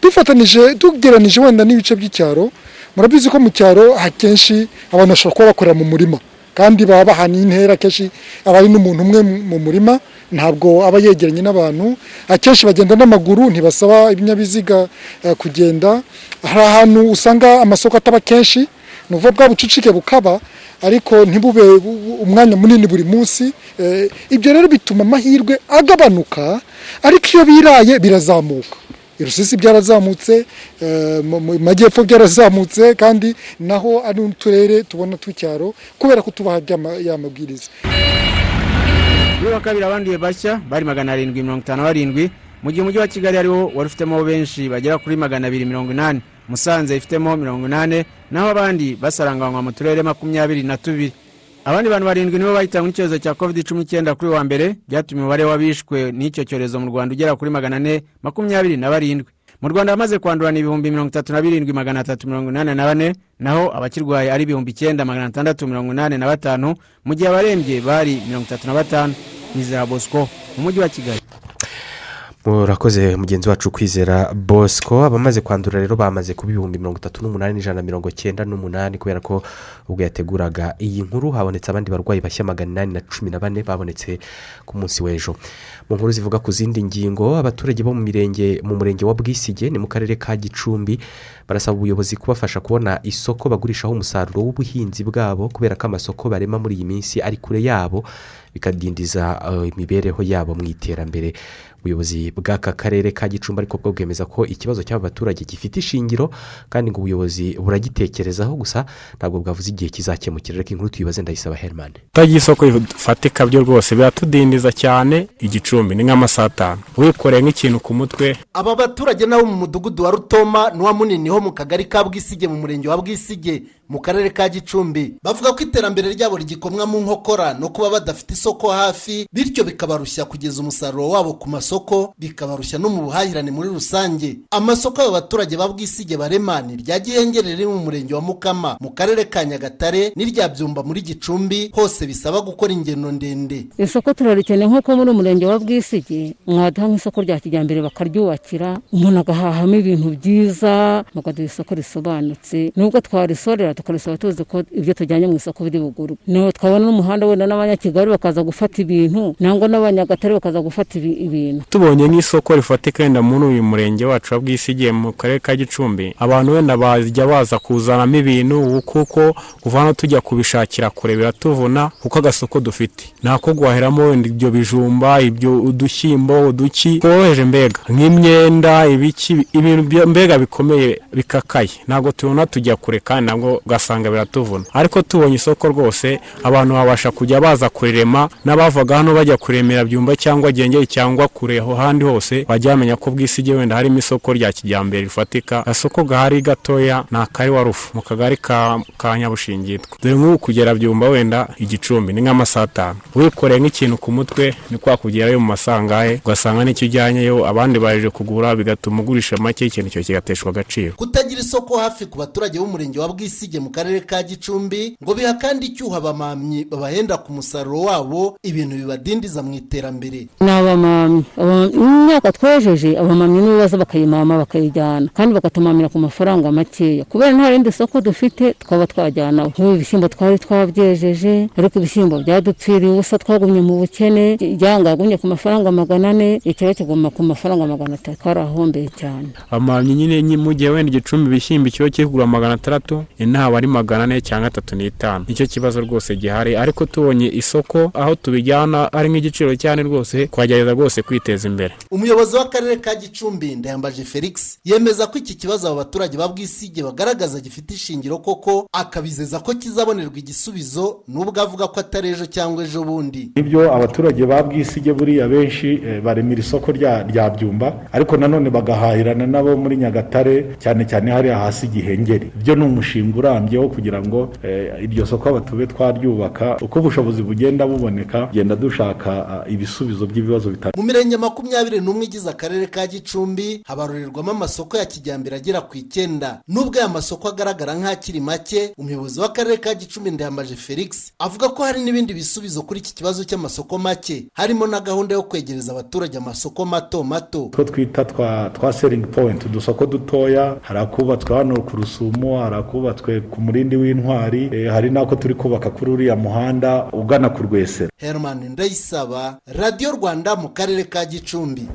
S20: Dufatanije tugeranije wenda n'ibice by'icyaro. Murabizi ko mu cyaro akenshi abantu bashobora kuba bakorera mu murima. Kandi baba bahaniye intera akenshi aba ari n'umuntu umwe mu murima ntabwo aba yegeranye n'abantu. Akenshi bagenda n'amaguru ntibasaba ibinyabiziga eh, kugenda. Hari ahantu usanga amasoko ataba kenshi ni bwa bucucike bukaba ariko ntibube bu- bu- umwanya munini buri munsi. Eh, ibyo rero bituma amahirwe agabanuka ariko iyo biraye birazamuka. I rusisi byarazamutse eh, mu majyepfo byarazamutse kandi naho ari uturere tubona tw'icyaro kubera ko tubaha by'ama- ya mabwiriza.
S16: Kuri wa kabiri abanduye bashya bari magana arindwi mirongo itanu barindwi mu gihe umujyi wa kigali ari wo wari ufitemo benshi bagera kuri magana abiri mirongo inani. Musanze ifitemo mirongo inani. Naho abandi basaranganywa mu turere makumyabiri na tubiri. Abandi bantu barindwi nibo bahitanywe n'icyorezo cya covid cumi n'icyenda kuri wa mbere byatumye umubare w'abishwe n'icyo cyorezo mu rwanda ugera kuri magana ane makumyabiri na barindwi. Mu rwanda hamaze kwandurana ibihumbi mirongo itatu na birindwi magana atatu mirongo inani na bane naho abakirwaye ari ibihumbi icyenda magana atandatu mirongo inani na batanu mu gihe abarembye bari mirongo itatu na batanu. Nizera bosco mu mujyi wa kigali.
S3: Murakoze mugenzi wacu kwizera bosco. Abamaze kwandura rero bamaze kuba ibihumbi mirongo itatu n'umunani n'ijana na mirongo cyenda n'umunani kubera ko ubwo yateguraga iyi nkuru habonetse abandi barwayi bashya magana inani na cumi na bane babonetse ku munsi w'ejo. Mu nkuru zivuga ku zindi ngingo abaturage bo mu mirenge mu murenge wa bwisige ni mu karere ka gicumbi barasaba ubuyobozi kubafasha kubona isoko bagurishaho umusaruro w'ubuhinzi bwabo kubera ko amasoko barema muri iyi minsi ari kure yabo bikadindiza eh, imibereho yabo mu iterambere. Ubuyobozi bw'aka karere ka gicumbi ariko bwo bwemeza ko ikibazo cy'aba baturage gifite ishingiro kandi ngo ubuyobozi buragitekerezaho gusa ntabwo bwavuze igihe kizakemukira reka inkuru tuyibaze ndayisaba herman.
S21: Utagira isoko rifatika byo rwose biratudindiza cyane igicumbi ni nk'amasaha atanu wikoreye nk'ikintu ku mutwe.
S22: Aba baturage nabo mu mudugudu wa rutoma n'uwa munini ho mu kagari ka bwisige mu murenge wa bwisige. Mu karere ka gicumbi. Bavuga ko iterambere ryabo rigikomwa mu nkokora no kuba badafite isoko hafi bityo bikabarushya kugeza umusaruro wabo ku masoko bikabarushya no mu buhahirane muri rusange. Amasoko aba baturage ba bwisige barema ni irya gihengeri riri mu murenge wa mukama mu karere ka nyagatare n'irya byumba muri gicumbi hose bisaba gukora ingendo ndende.
S23: Isoko turarikeneye nk'uko muri umurenge wa bwisigi mwaduha nk'isoko rya kijyambere bakaryubakira umuntu agahahamo ibintu byiza bakaduha isoko risobanutse nubwo twarisorera tukarisaba tuzi ko ibyo tujyanye mu isoko biri bugurwe ni ho twabona n'umuhanda wenda n'abanyakigali bakaza gufata ibintu nangwa n'abanyagatare bakaza gufata ibi- ibintu.
S21: Tubonye nk'isoko rifatika wenda muri uyu murenge wacu wa bwisigiye mu karere ka gicumbi. Abantu wenda bajya baza kuzanamo ibintu kuko kuva hano tujya kubishakira kure biratuvuna kuko agasoko dufite. Ntako guhahiramo wenda ibyo bijumba ibyo udushyimbo uduki tworoheje mbega. Nk'imyenda ibiki ibintu mbega bikomeye bikakaye. Ntabwo tubona tujya kure kandi nabwo ugasanga biratuvuna. Ariko tubonye isoko rwose abantu babasha kujya baza kurirema n'abavaga hano bajya kuremera byumba cyangwa gengeri cyangwa kure aho handi hose bajya bamenya ko bwisige wenda harimo isoko rya kijyambere rifatika. Agasoko gahari gatoya ni akari wa rufu mu kagari ka, nyabushingitwa dore nk'ubu kugera byumba wenda igicumbi ni nk'amasaha atanu. Wikoreye nk'ikintu ku mutwe ni kwa kugerayo mu masangahe ugasanga n'icyo ujyanyeyo abandi baje kugura bigatuma ugurisha make ikintu cyo kigateshwa agaciro.
S22: Kutagira isoko hafi ku baturage b'umurenge wa bwisige mu karere ka gicumbi ngo biha kandi icyuho abamamyi babahenda ku musaruro wabo ibintu bibadindiza mu iterambere.
S23: Ni abamamyi. Imyaka twejeje abamamyi nibo baza bakayimama bakayijyana kandi bakatumamira ku mafaranga makeya. Kubera nta rindi soko dufite twaba twajyanaho nk'ubu ibishyimbo twari twabyejeje ariko ibishyimbo byadupfiriye ubusa twagumye mu bukene ijyanga yagumye ku mafaranga magana ane ikiro kiguma ku mafaranga magana atatu. Twarahombeye cyane.
S21: Amamyi nyine nyi- mu gihe wenda igicumbi ibishyimbo ikiro kiri kugura magana atandatu inaha ari magana ane cyangwa atatu n'itanu. Nicyo kibazo rwose gihari ariko tubonye isoko aho tubijyana ari nk'igiciro cyane rwose twagerageza rwose kwiteza imbere.
S22: Umuyobozi w'akarere ka gicumbi ndayambaje felix yemeza ko iki kibazo aba baturage ba bwisige bagaragaza gifite ishingiro koko akabizeza ko kizabonerwa igisubizo nubwo avuga ko atari ejo cyangwa ejo bundi.
S24: Ibyo abaturage ba bwisige buriya benshi eh, baremera isoko rya byumba ariko nanone bagahahirana nabo muri nyagatare cyane cyane hariya hasi gihengeri. Ibyo ni umushinga urambye wo kugira ngo eh, iryo soko aba tube twaryubaka uko ubushobozi bugenda buboneka tugenda dushaka ah, ibisubizo by'ibibazo bitandukanye
S22: mu mirenge makumyabiri n'umwe igize akarere ka gicumbi habarurerwamo amasoko ya kijyambere agera ku icyenda. Nubwo aya masoko agaragara nk'akiri make umuyobozi w'akarere ka gicumbi ndayambaje felix avuga ko hari n'ibindi bisubizo kuri iki kibazo cy'amasoko make. Harimo na gahunda yo kwegereza abaturage amasoko mato mato.
S24: Two twita twa seringi powenti udusoko dutoya hari akubatswe hano ku rusumo hari akubatswe ku murindi w'intwari eh, hari n'ako turi kubaka kuri uriya muhanda ugana ku rwesero.
S22: Herman ndayisaba radiyo rwanda mu karere ka gicumbi.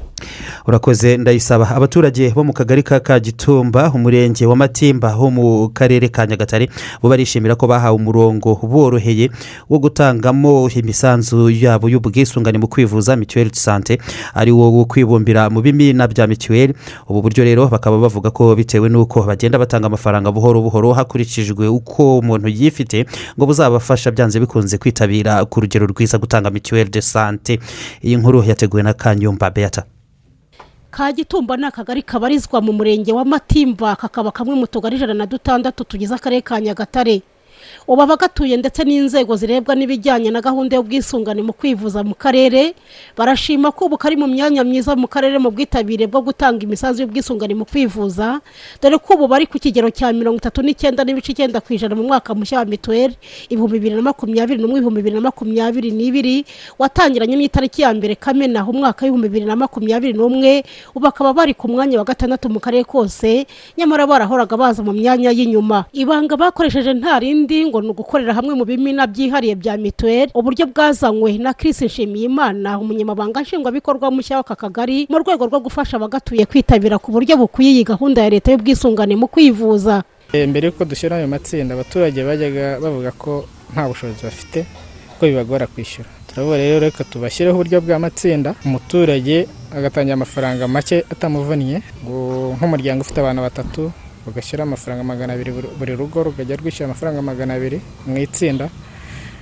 S4: Urakoze ndayisaba. Abaturage bo mu kagari ka kagitumba umurenge wa matimba ho mu karere ka nyagatare bo barishimira ko bahawe umurongo boroheye wo gutangamo imisanzu yabo y'ubwisungane mu kwivuza mituweli de sante ari wo wo kwibumbira mu bimina bya mituweli ubu buryo rero bakaba bavuga ko bitewe n'uko bagenda batanga amafaranga buhoro buhoro hakurikijwe uko umuntu yifite ngo buzabafasha byanze bikunze kwitabira ku rugero rwiza gutanga mituweli de sante iyi nkuru yateguwe na kanyumba beata.
S25: Kagitumba ni akagari kabarizwa mu murenge wa matimba. Kakaba kamwe mu tugari ijana na dutandatu tugize akarere ka nyagatare. Ubu abagatuye ndetse n'inzego zirebwa n'ibijyanye na gahunda y'ubwisungane mu kwivuza mu karere barashima ko ubu kari mu myanya myiza mu karere mu bwitabire bwo gutanga imisanzu y'ubwisungane mu kwivuza. Dore ko ubu bari ku kigero cya mirongo itatu n'icyenda n'ibice icyenda ku ijana mu mwaka mushya wa mituweli ibihumbi bibiri na makumyabiri n'umwe ibihumbi bibiri na makumyabiri n'ibiri watangiranye n'itariki ya mbere kamena umwaka w'ibihumbi bibiri na makumyabiri n'umwe ubu bakaba bari ku mwanya wa gatandatu mu karere kose nyamara barahoraga baza mu myanya y'inyuma. Ibanga bakoresheje nta rindi ngo ni ugukorera hamwe mu bimina byihariye bya mituweli uburyo bwazanywe na Chris nshimiyimana umunyamabanga nshingwabikorwa mushya w'aka kagari mu rwego rwo gufasha abagatuye kwitabira ku buryo bukwiye iyi gahunda ya leta y'ubwisungane mu kwivuza.
S26: Mbere y'uko dushyira ayo matsinda abaturage bajyaga bavuga ko nta bushobozi bafite ko bibagora kwishyura. Turavuga rero reka tubashyireho uburyo bw'amatsinda umuturage agatangira amafaranga make atamuvunnye nk'umuryango ufite abantu batatu ugashyira amafaranga magana abiri buri rugo rukajya rwishyura amafaranga magana abiri mu itsinda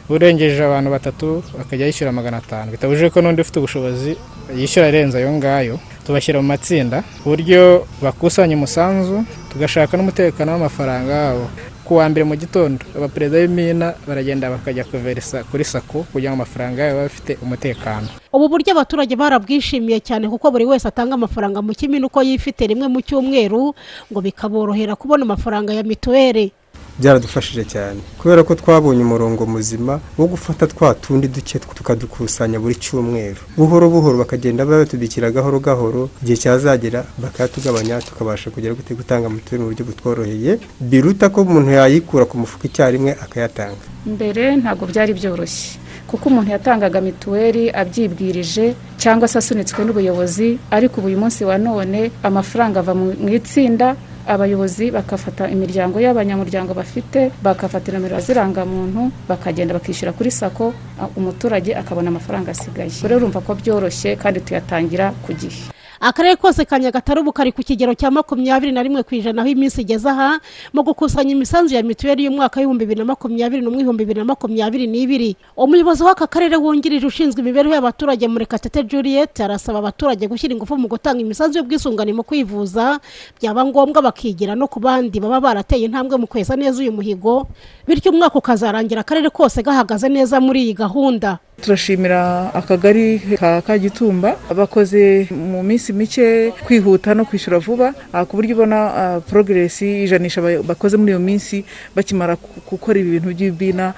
S26: urengeje abantu batatu akajya yishyura magana atanu. Bitabujije ko n'undi ufite ubushobozi yishyura arenze ayo ngayo. Tubashyira mu matsinda ku buryo bakusanya umusanzu tugashaka n'umutekano w'amafaranga yabo. Ku wa mbere mu gitondo abaperezida b'imina baragenda bakajya kuverisa kuri sako kugira ngo amafaranga yabo abe afite umutekano.
S25: Ubu buryo abaturage barabwishimiye cyane kuko buri wese atanga amafaranga mu kimina uko yifite rimwe mu cyumweru ngo bikaborohera kubona amafaranga ya mituweli.
S27: Byaradufashije cyane. Kubera ko twabonye umurongo muzima wo gufata twa tundi duke tukadukusanya buri cyumweru. Buhoro buhoro bakagenda batubikira gahoro gahoro igihe cyazagera bakayatugabanya tukabasha kugera gute gutanga mituweli mu buryo butworoheye biruta ko umuntu yayikura ku mufuka icyarimwe akayatanga.
S28: Mbere ntabwo byari byoroshye kuko umuntu yatangaga mituweli abyibwirije cyangwa se asunitswe n'ubuyobozi ariko ubu uyu munsi wa none amafaranga ava mu itsinda abayobozi bagafata imiryango y'abanyamuryango bafite bagafata nomero z'irangamuntu bakagenda bakishyura kuri sako umuturage akabona amafaranga asigaye. Rero urumva ko byoroshye kandi tuyatangira ku gihe.
S25: Akarere kose ka nyagatare ubu kari ku kigero cya makumyabiri na rimwe ku ijana aho iminsi igeze aha mu gukusanya imisanzu ya mituweli y'umwaka w'ibihumbi bibiri na makumyabiri n'umwe ibihumbi bibiri na makumyabiri n'ibiri. Umuyobozi w'aka karere wungirije ushinzwe imibereho y'abaturage murekatete juliet arasaba abaturage gushyira ingufu mu gutanga imisanzu y'ubwisungane mu kwivuza. Byaba ngombwa bakigira no ku bandi baba barateye intambwe mu kweza neza uyu muhigo bityo umwaka ukazarangira akarere kose gahagaze neza muri iyi gahunda.
S29: Turashimira akagari ka kagitumba bakoze mu minsi mike kwihuta no kwishyura vuba ku buryo ubona porogeresi ijanisha bakoze muri iyo minsi bakimara gukora ibintu by'ibina.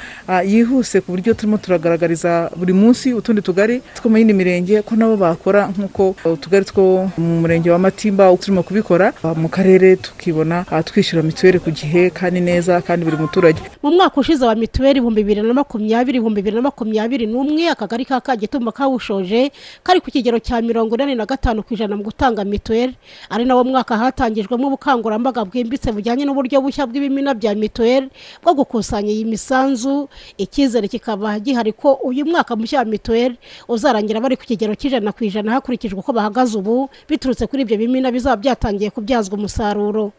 S29: Yihuse ku buryo turimo turagaragariza buri munsi utundi tugari two mu yindi mirenge ko nabo bakora nk'uko utugari two mu murenge wa matimba turimo kubikora mu karere tukibona twishyura mituweli ku gihe kandi neza kandi buri muturage.
S25: Mu mwaka ushize wa mituweli ibihumbi bibiri na makumyabiri ibihumbi bibiri na makumyabiri n'umwe akagari ka kagitumba kawushoje kari ku kigero cya mirongo inani na gatanu ku ijana mu gutanga mituweli. Ari nawo mwaka hatangijwemo ubukangurambaga bwimbitse bujyanye n'uburyo bushya bw'ibimina bya mituweli bwo gukusanya iyi misanzu. Icyizere kikaba gihari ko uyu mwaka mushya wa mituweli uzarangira bari ku kigero cy'ijana ku ijana hakurikijwe uko bahagaze ubu biturutse kuri ibyo bimina bizaba byatangiye kubyazwa umusaruro.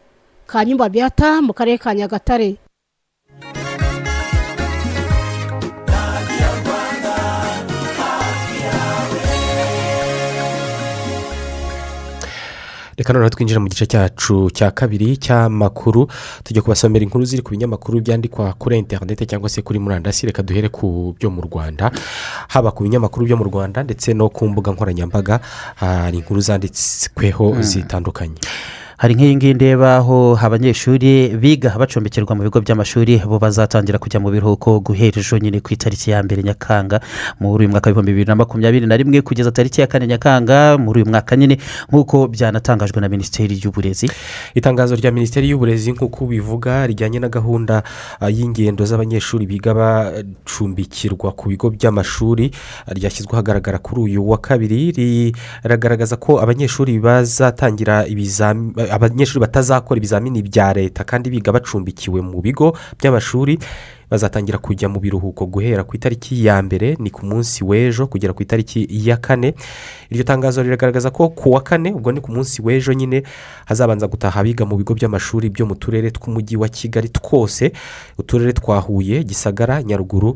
S25: Kanyumba beata mu karere ka nyagatare.
S3: Reka noneho twinjira mu gice cyacu cya kabiri cy'amakuru. Tujya kubasomera inkuru ziri ku binyamakuru byandikwa kuri interineti cyangwa se kuri murandasi. Reka duhere ku byo mu rwanda. Haba ku binyamakuru byo mu rwanda ndetse no ku mbuga nkoranyambaga hari inkuru zanditsweho zitandukanye.
S4: Hari nk'iyi ngiyi ndeba aho abanyeshuri biga bacumbikirwa mu bigo by'amashuri bo bazatangira kujya mu biruhuko guhera ejo nyine ku itariki ya mbere nyakanga muri uyu mwaka w'ibihumbi bibiri na makumyabiri na rimwe kugeza tariki ya kane nyakanga muri uyu mwaka nyine nk'uko byanatangajwe na minisiteri y'uburezi.
S3: Itangazo rya minisiteri y'uburezi nk'uko bivuga rijyanye na gahunda ah, y'ingendo z'abanyeshuri biga bacumbikirwa ku bigo by'amashuri ryashyizwe ahagaragara kuri uyu wa kabiri riragaragaza ko abanyeshuri bazatangira ibizami abanyeshuri batazakora ibizamini bya leta kandi biga bacumbikiwe mu bigo by'amashuri bazatangira kujya mu biruhuko guhera ku itariki ya mbere ni ku munsi w'ejo kugera ku itariki ya kane. Iryo tangazo riragaragaza ko ku wa kane ubwo ni ku munsi w'ejo nyine hazabanza gutaha abiga mu bigo by'amashuri byo mu turere tw'umujyi wa kigali twose uturere twa huye gisagara nyaruguru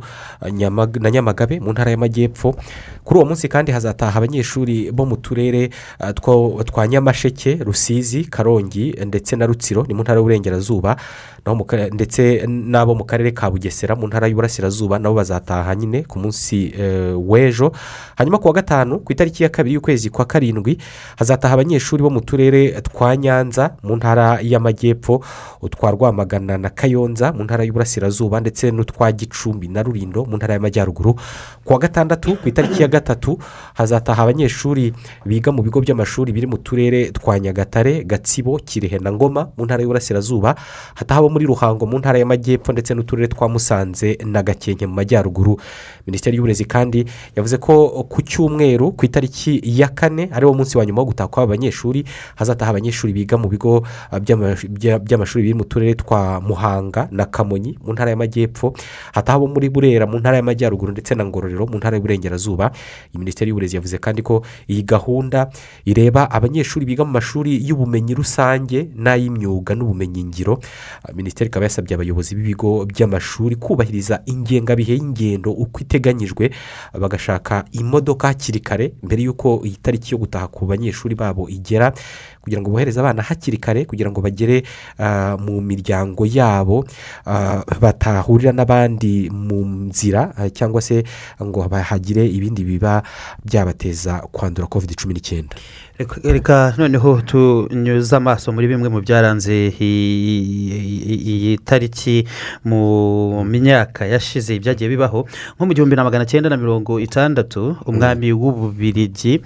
S3: na nyamagabe mu ntara y'amajyepfo. Kuri uwo munsi kandi hazataha abanyeshuri bo mu turere two- twa nyamasheke rusizi karongi ndetse na rutsiro ni mu ntara y'uburengerazuba. Ndetse n'abo mu karere ka bugesera mu ntara y'uburasirazuba nabo bazataha nyine ku munsi eh, w'ejo. Hanyuma ku wa gatanu ku itariki ya kabiri y'ukwezi kwa karindwi hazataha abanyeshuri bo mu turere twa nyanza mu ntara y'amajyepfo utwa rwamagana na kayonza mu ntara y'uburasirazuba ndetse n'utwa gicumbi na rurindo mu ntara y'amajyaruguru. Ku wa gatandatu ku itariki ya gatatu hazataha abanyeshuri biga mu bigo by'amashuri biri mu turere twa nyagatare gatsibo kirehe na ngoma mu ntara y'uburasirazuba. Hataha muri ruhango mu ntara y'amajyepfo ndetse n'uturere twa musanze na gakenke mu majyaruguru. Minisiteri y'uburezi kandi yavuze ko ku cyumweru ku itariki ya kane ari wo munsi wa nyuma wo gutaha kw'aba banyeshuri hazataha abanyeshuri biga mu bigo ah, by'ama- bya- by'amashuri biri mu turere twa muhanga na kamonyi mu ntara y'amajyepfo. Hataha abo muri burera mu ntara y'amajyaruguru ndetse na ngororero mu ntara y'uburengerazuba. Minisiteri y'uburezi yavuze kandi ko iyi gahunda ireba abanyeshuri biga mu mashuri y'ubumenyi rusange n'ay'imyuga n'ubumenyingiro. Ah, minisiteri ikaba yasabye abayobozi b'ibigo by'amashuri kubahiriza ingengabihe y'ingendo uko iteganyijwe bagashaka imodoka hakiri kare mbere y'uko iyi tariki yo gutaha ku banyeshuri babo igera kugira ngo bohereze abana hakiri kare kugira ngo bagere ah, mu miryango yabo ah, batahurira n'abandi mu nzira ah, cyangwa se ngo bahagire ibindi biba byabateza kwandura kovide cumi n'icyenda
S4: Reka- noneho tunyuze amaso muri bimwe mu byaranze iyi- tariki mu myaka yashize ibyagiye bibaho nko mu gihumbi na magana cyenda na mirongo itandatu umwami w'ububirigi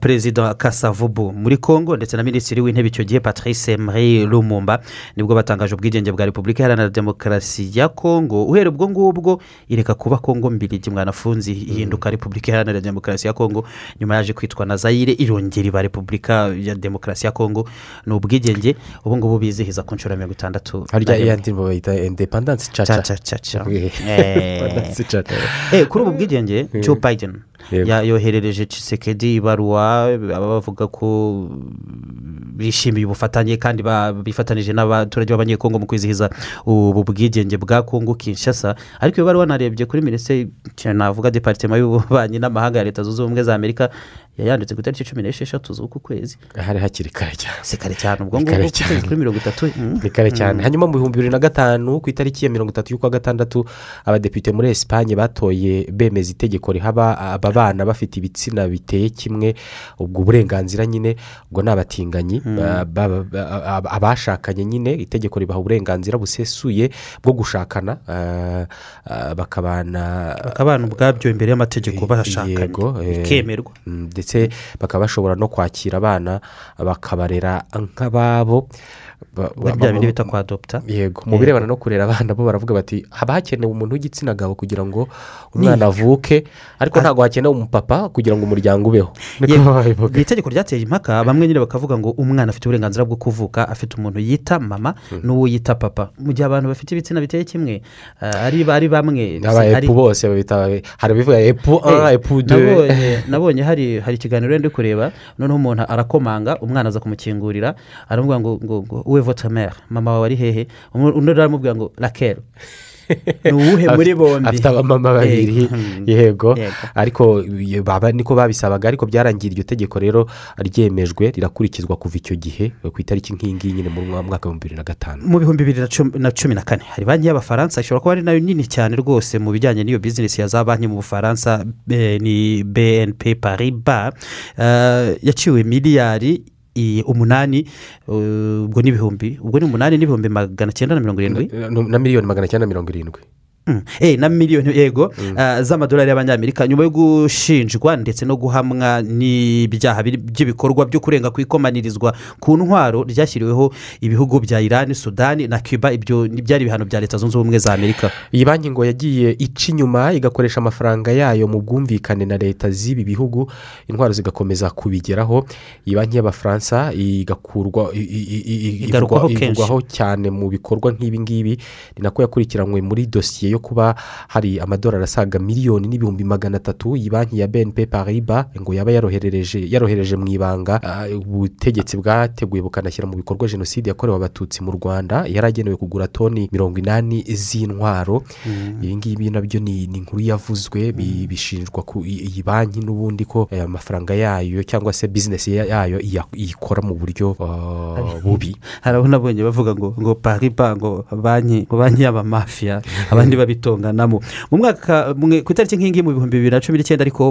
S4: perezida kasavubu muri congo ndetse na minisitiri w'intebe icyo gihe patrice marie lumumba. Nibwo batangaje ubwigenge bwa repubulika iharanira demokarasi ya congo. Uhereye ubwo ngubwo ireka kuba congo mbirigi mwanafunzi ihinduka repubulika iharanira demokarasi ya congo. Nyuma yaje kwitwa na zayire irongera iba repubulika ya demokarasi ya congo. Ni ubwigenge ubu ngubu bizihiza ku nshuro mirongo itandatu
S3: harya iya ndirimbo bayita indepandansi caca
S4: Caca, kuri ubu bwigenge
S3: Yego.
S4: ya- yoherereje cisekedi ibaruwa baba bavuga ko bishimiye ubufatanye kandi bifatanije n'abaturage b'abanyekongo mu kwizihiza ubu bwigenge bwa kongo kinshasa. Ariko iyo baruwa narebye kuri minisiteri navuga deparitema y'ububanyi n'amahanga ya leta zunze ubumwe za amerika yayanditse ku itariki cumi n'esheshatu z'uku kwezi
S3: hari hakiri kare cyane
S4: si kare cyane ubwo ngubwo
S3: kare
S4: ku kwezi
S3: cyane.
S4: kuri mirongo itatu mm.
S3: ni kare cyane
S4: Mm.
S3: hanyuma mu bihumbi bibiri na gatanu ku itariki ya mirongo itatu y'ukwa gatandatu abadepite muri esipanye batoye bemeza itegeko rihaba aba bana bafite ibitsina biteye kimwe ubwo burenganzira nyine ubwo ni abatinganyi
S4: Mm.
S3: ba- ba- ba- ab- abashakanye nyine itegeko ribaha uburenganzira busesuye bwo gushakana ah, ah, bakabana
S4: bakabana ubwabyo imbere y'amategeko bashakanye
S3: eh,
S4: bikemerwa
S3: ndetse bakaba bashobora no kwakira abana bakabarera nk'ababo. Ba- ba-
S4: bya bindi bita kwa dogita
S3: yego. Mu birebana no kurera abana bo baravuga bati haba hakenewe umuntu w'igitsina gabo kugira ngo umwana avuke? Ariko ntabwo hakenewe umupapa kugira ngo umuryango ubeho.
S4: Ni itegeko ryateye impaka bamwe nyine bakavuga ngo umwana afite uburenganzira bwo kuvuka afite umuntu yita mama n'uwo yita papa. Mu gihe abantu bafite ibitsina biteye kimwe ah, ari ari bamwe
S3: aba
S4: hari-
S3: epu bose babita hari abivuga epu
S4: Eh,
S3: a epu de
S4: nabonye hari hari ikiganiro ndi kureba noneho umuntu arakomanga umwana aza kumukingurira aramubwira ngo ngo ngo uwe votamere mama wawe ari hehe undi aramubwira ngo rakeri ni uwuhe muri bombi?
S3: afite abamama babiri. Yego. Ariko niko babisabaga ariko byarangiye iryo tegeko rero ryemejwe rirakurikizwa kuva icyo gihe ku itariki nk'iyi ngiyi nyine mu mwaka w'ibihumbi bibiri na gatanu.
S4: Mu bihumbi bibiri na cumi- na kane. Hari banki y'abafaransa ishobora kuba ari na yo nini cyane rwose mu bijyanye n'iyo bizinesi ya za banki mu bufaransa ni bnp pariba eh, yaciwe miliyari umunani ubwo ni ibihumbi ubwo ni umunani n'ibihumbi magana cyenda na mirongo irindwi?
S3: Na miliyoni magana cyenda mirongo irindwi.
S4: Na miliyoni yego ah, z'amadolari y'abanyamerika. Nyuma yo gushinjwa ndetse no guhamwa n'ibyaha by'ibikorwa byo kurenga ku ikomanirizwa ku ntwaro ryashyiriweho ibihugu bya irani sudani na cuba. Ibyo byari ibihano bya leta zunze ubumwe za amerika.
S3: Iyi banki ngo yagiye ica inyuma igakoresha amafaranga yayo mu bwumvikane na leta z'ibi bihugu. Intwaro zigakomeza kubigeraho. Iyi banki y'abafaransa igakurwa i- i- i- i-
S4: Igarukwaho
S3: ivugwa-
S4: kenshi.
S3: ivugwaho cyane mu bikorwa nk'ibi ngibi. Ni nako yakurikiranywe muri dosiye yo kuba hari amadolari asaga miliyoni n'ibihumbi magana atatu iyi banki ya bnp pariba ngo yaba yaroherereje yarohereje mu ibanga ah, ubutegetsi bwateguye bukanashyira mu bikorwa jenoside yakorewe abatutsi mu rwanda yari agenewe kugura toni mirongo inani z'intwaro.
S4: Mm.
S3: ibi ngibi na byo ni inkuru yavuzwe bi- bishinjwa ku iyi banki n'ubundi ko aya mafaranga yayo cyangwa se bizinesi ya- yayo iyikora mu buryo ah, bubi.
S4: Hari abo nabonye bavuga ngo ngo pariba ngo banki ngo banki y'abamafiya abandi babitonganamo mu mwaka ku itariki nk'ingi mu bihumbi bibiri na cumi n'icyenda ariko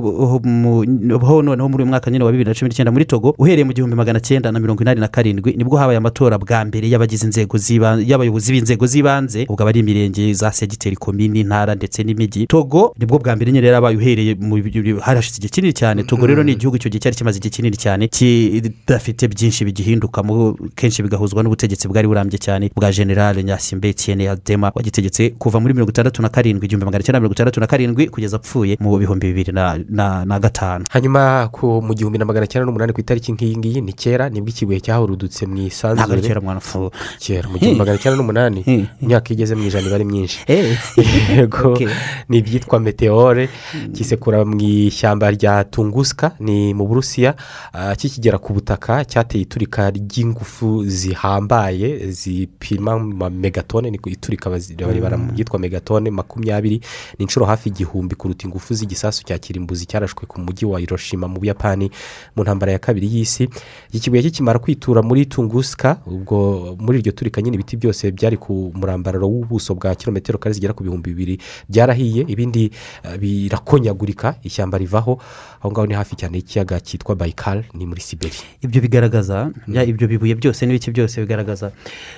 S4: ho noneho muri uyu mwaka nyine wa bibiri na cumi n'icyenda muri togo uhereye mu gihumbi magana cyenda na mirongo inani na karindwi ni bwo habaye amatora bwa mbere y'abagize inzego y'abayobozi b'inzego z'ibanze ubwo ari imirenge za segiteri komini intara ndetse n'imijyi. Togo ni bwo bwa mbere nyine yarabaye uhereye mu harashize igihe kinini cyane. Togo rero ni igihugu icyo gihe cyari kimaze igihe kinini cyane kidafite byinshi bigihindukamo kenshi bigahuzwa n'ubutegetsi bwari burambye cyane bwa generale nyasimbe etienne adema wagitegetse kuva muri mirongo itandatu na karindwi igihumbi magana cyenda mirongo itandatu na karindwi kugeza apfuye mu bihumbi bibiri na- gatanu.
S3: Hanyuma ku mu gihumbi na magana cyenda n'umunani ku itariki nk'iyi ngiyi ni kera ni bwo ikibuye cyahurudutse mu isanzure.
S4: Kera mwana fu
S3: kera mu gihumbi magana cyenda n'umunani imyaka igeze mu ijana iba ari myinshi. Yego ni ibyitwa meteore kisekura mu ishyamba rya tunguska ni mu burusiya. Ah, kikigera ku butaka cyateye iturika ry'ingufu zihambaye zipima ma megatone ni ku iturika bazi- baribara mu byitwa megatone. Makumyabiri ni inshuro hafi igihumbi kuruta ingufu z'igisasu cya kirimbuzi cyarashwe ku mujyi wa hiroshima mu buyapani mu ntambara ya kabiri y'isi. Iki kibuye kikimara kwitura muri tunguska ubwo muri iryo turika nyine ibiti byose byari ku murambararo w'ubuso bwa kilometero kare zigera ku bihumbi bibiri byarahiye ibindi eh, birakonyagurika ishyamba rivaho. Aho ngaho ni hafi cyane y'ikiyaga cyitwa bayikari ni muri siberi.
S4: Ibyo bigaragaza ya, ibyo bibuye byose n'ibiki byose bigaragaza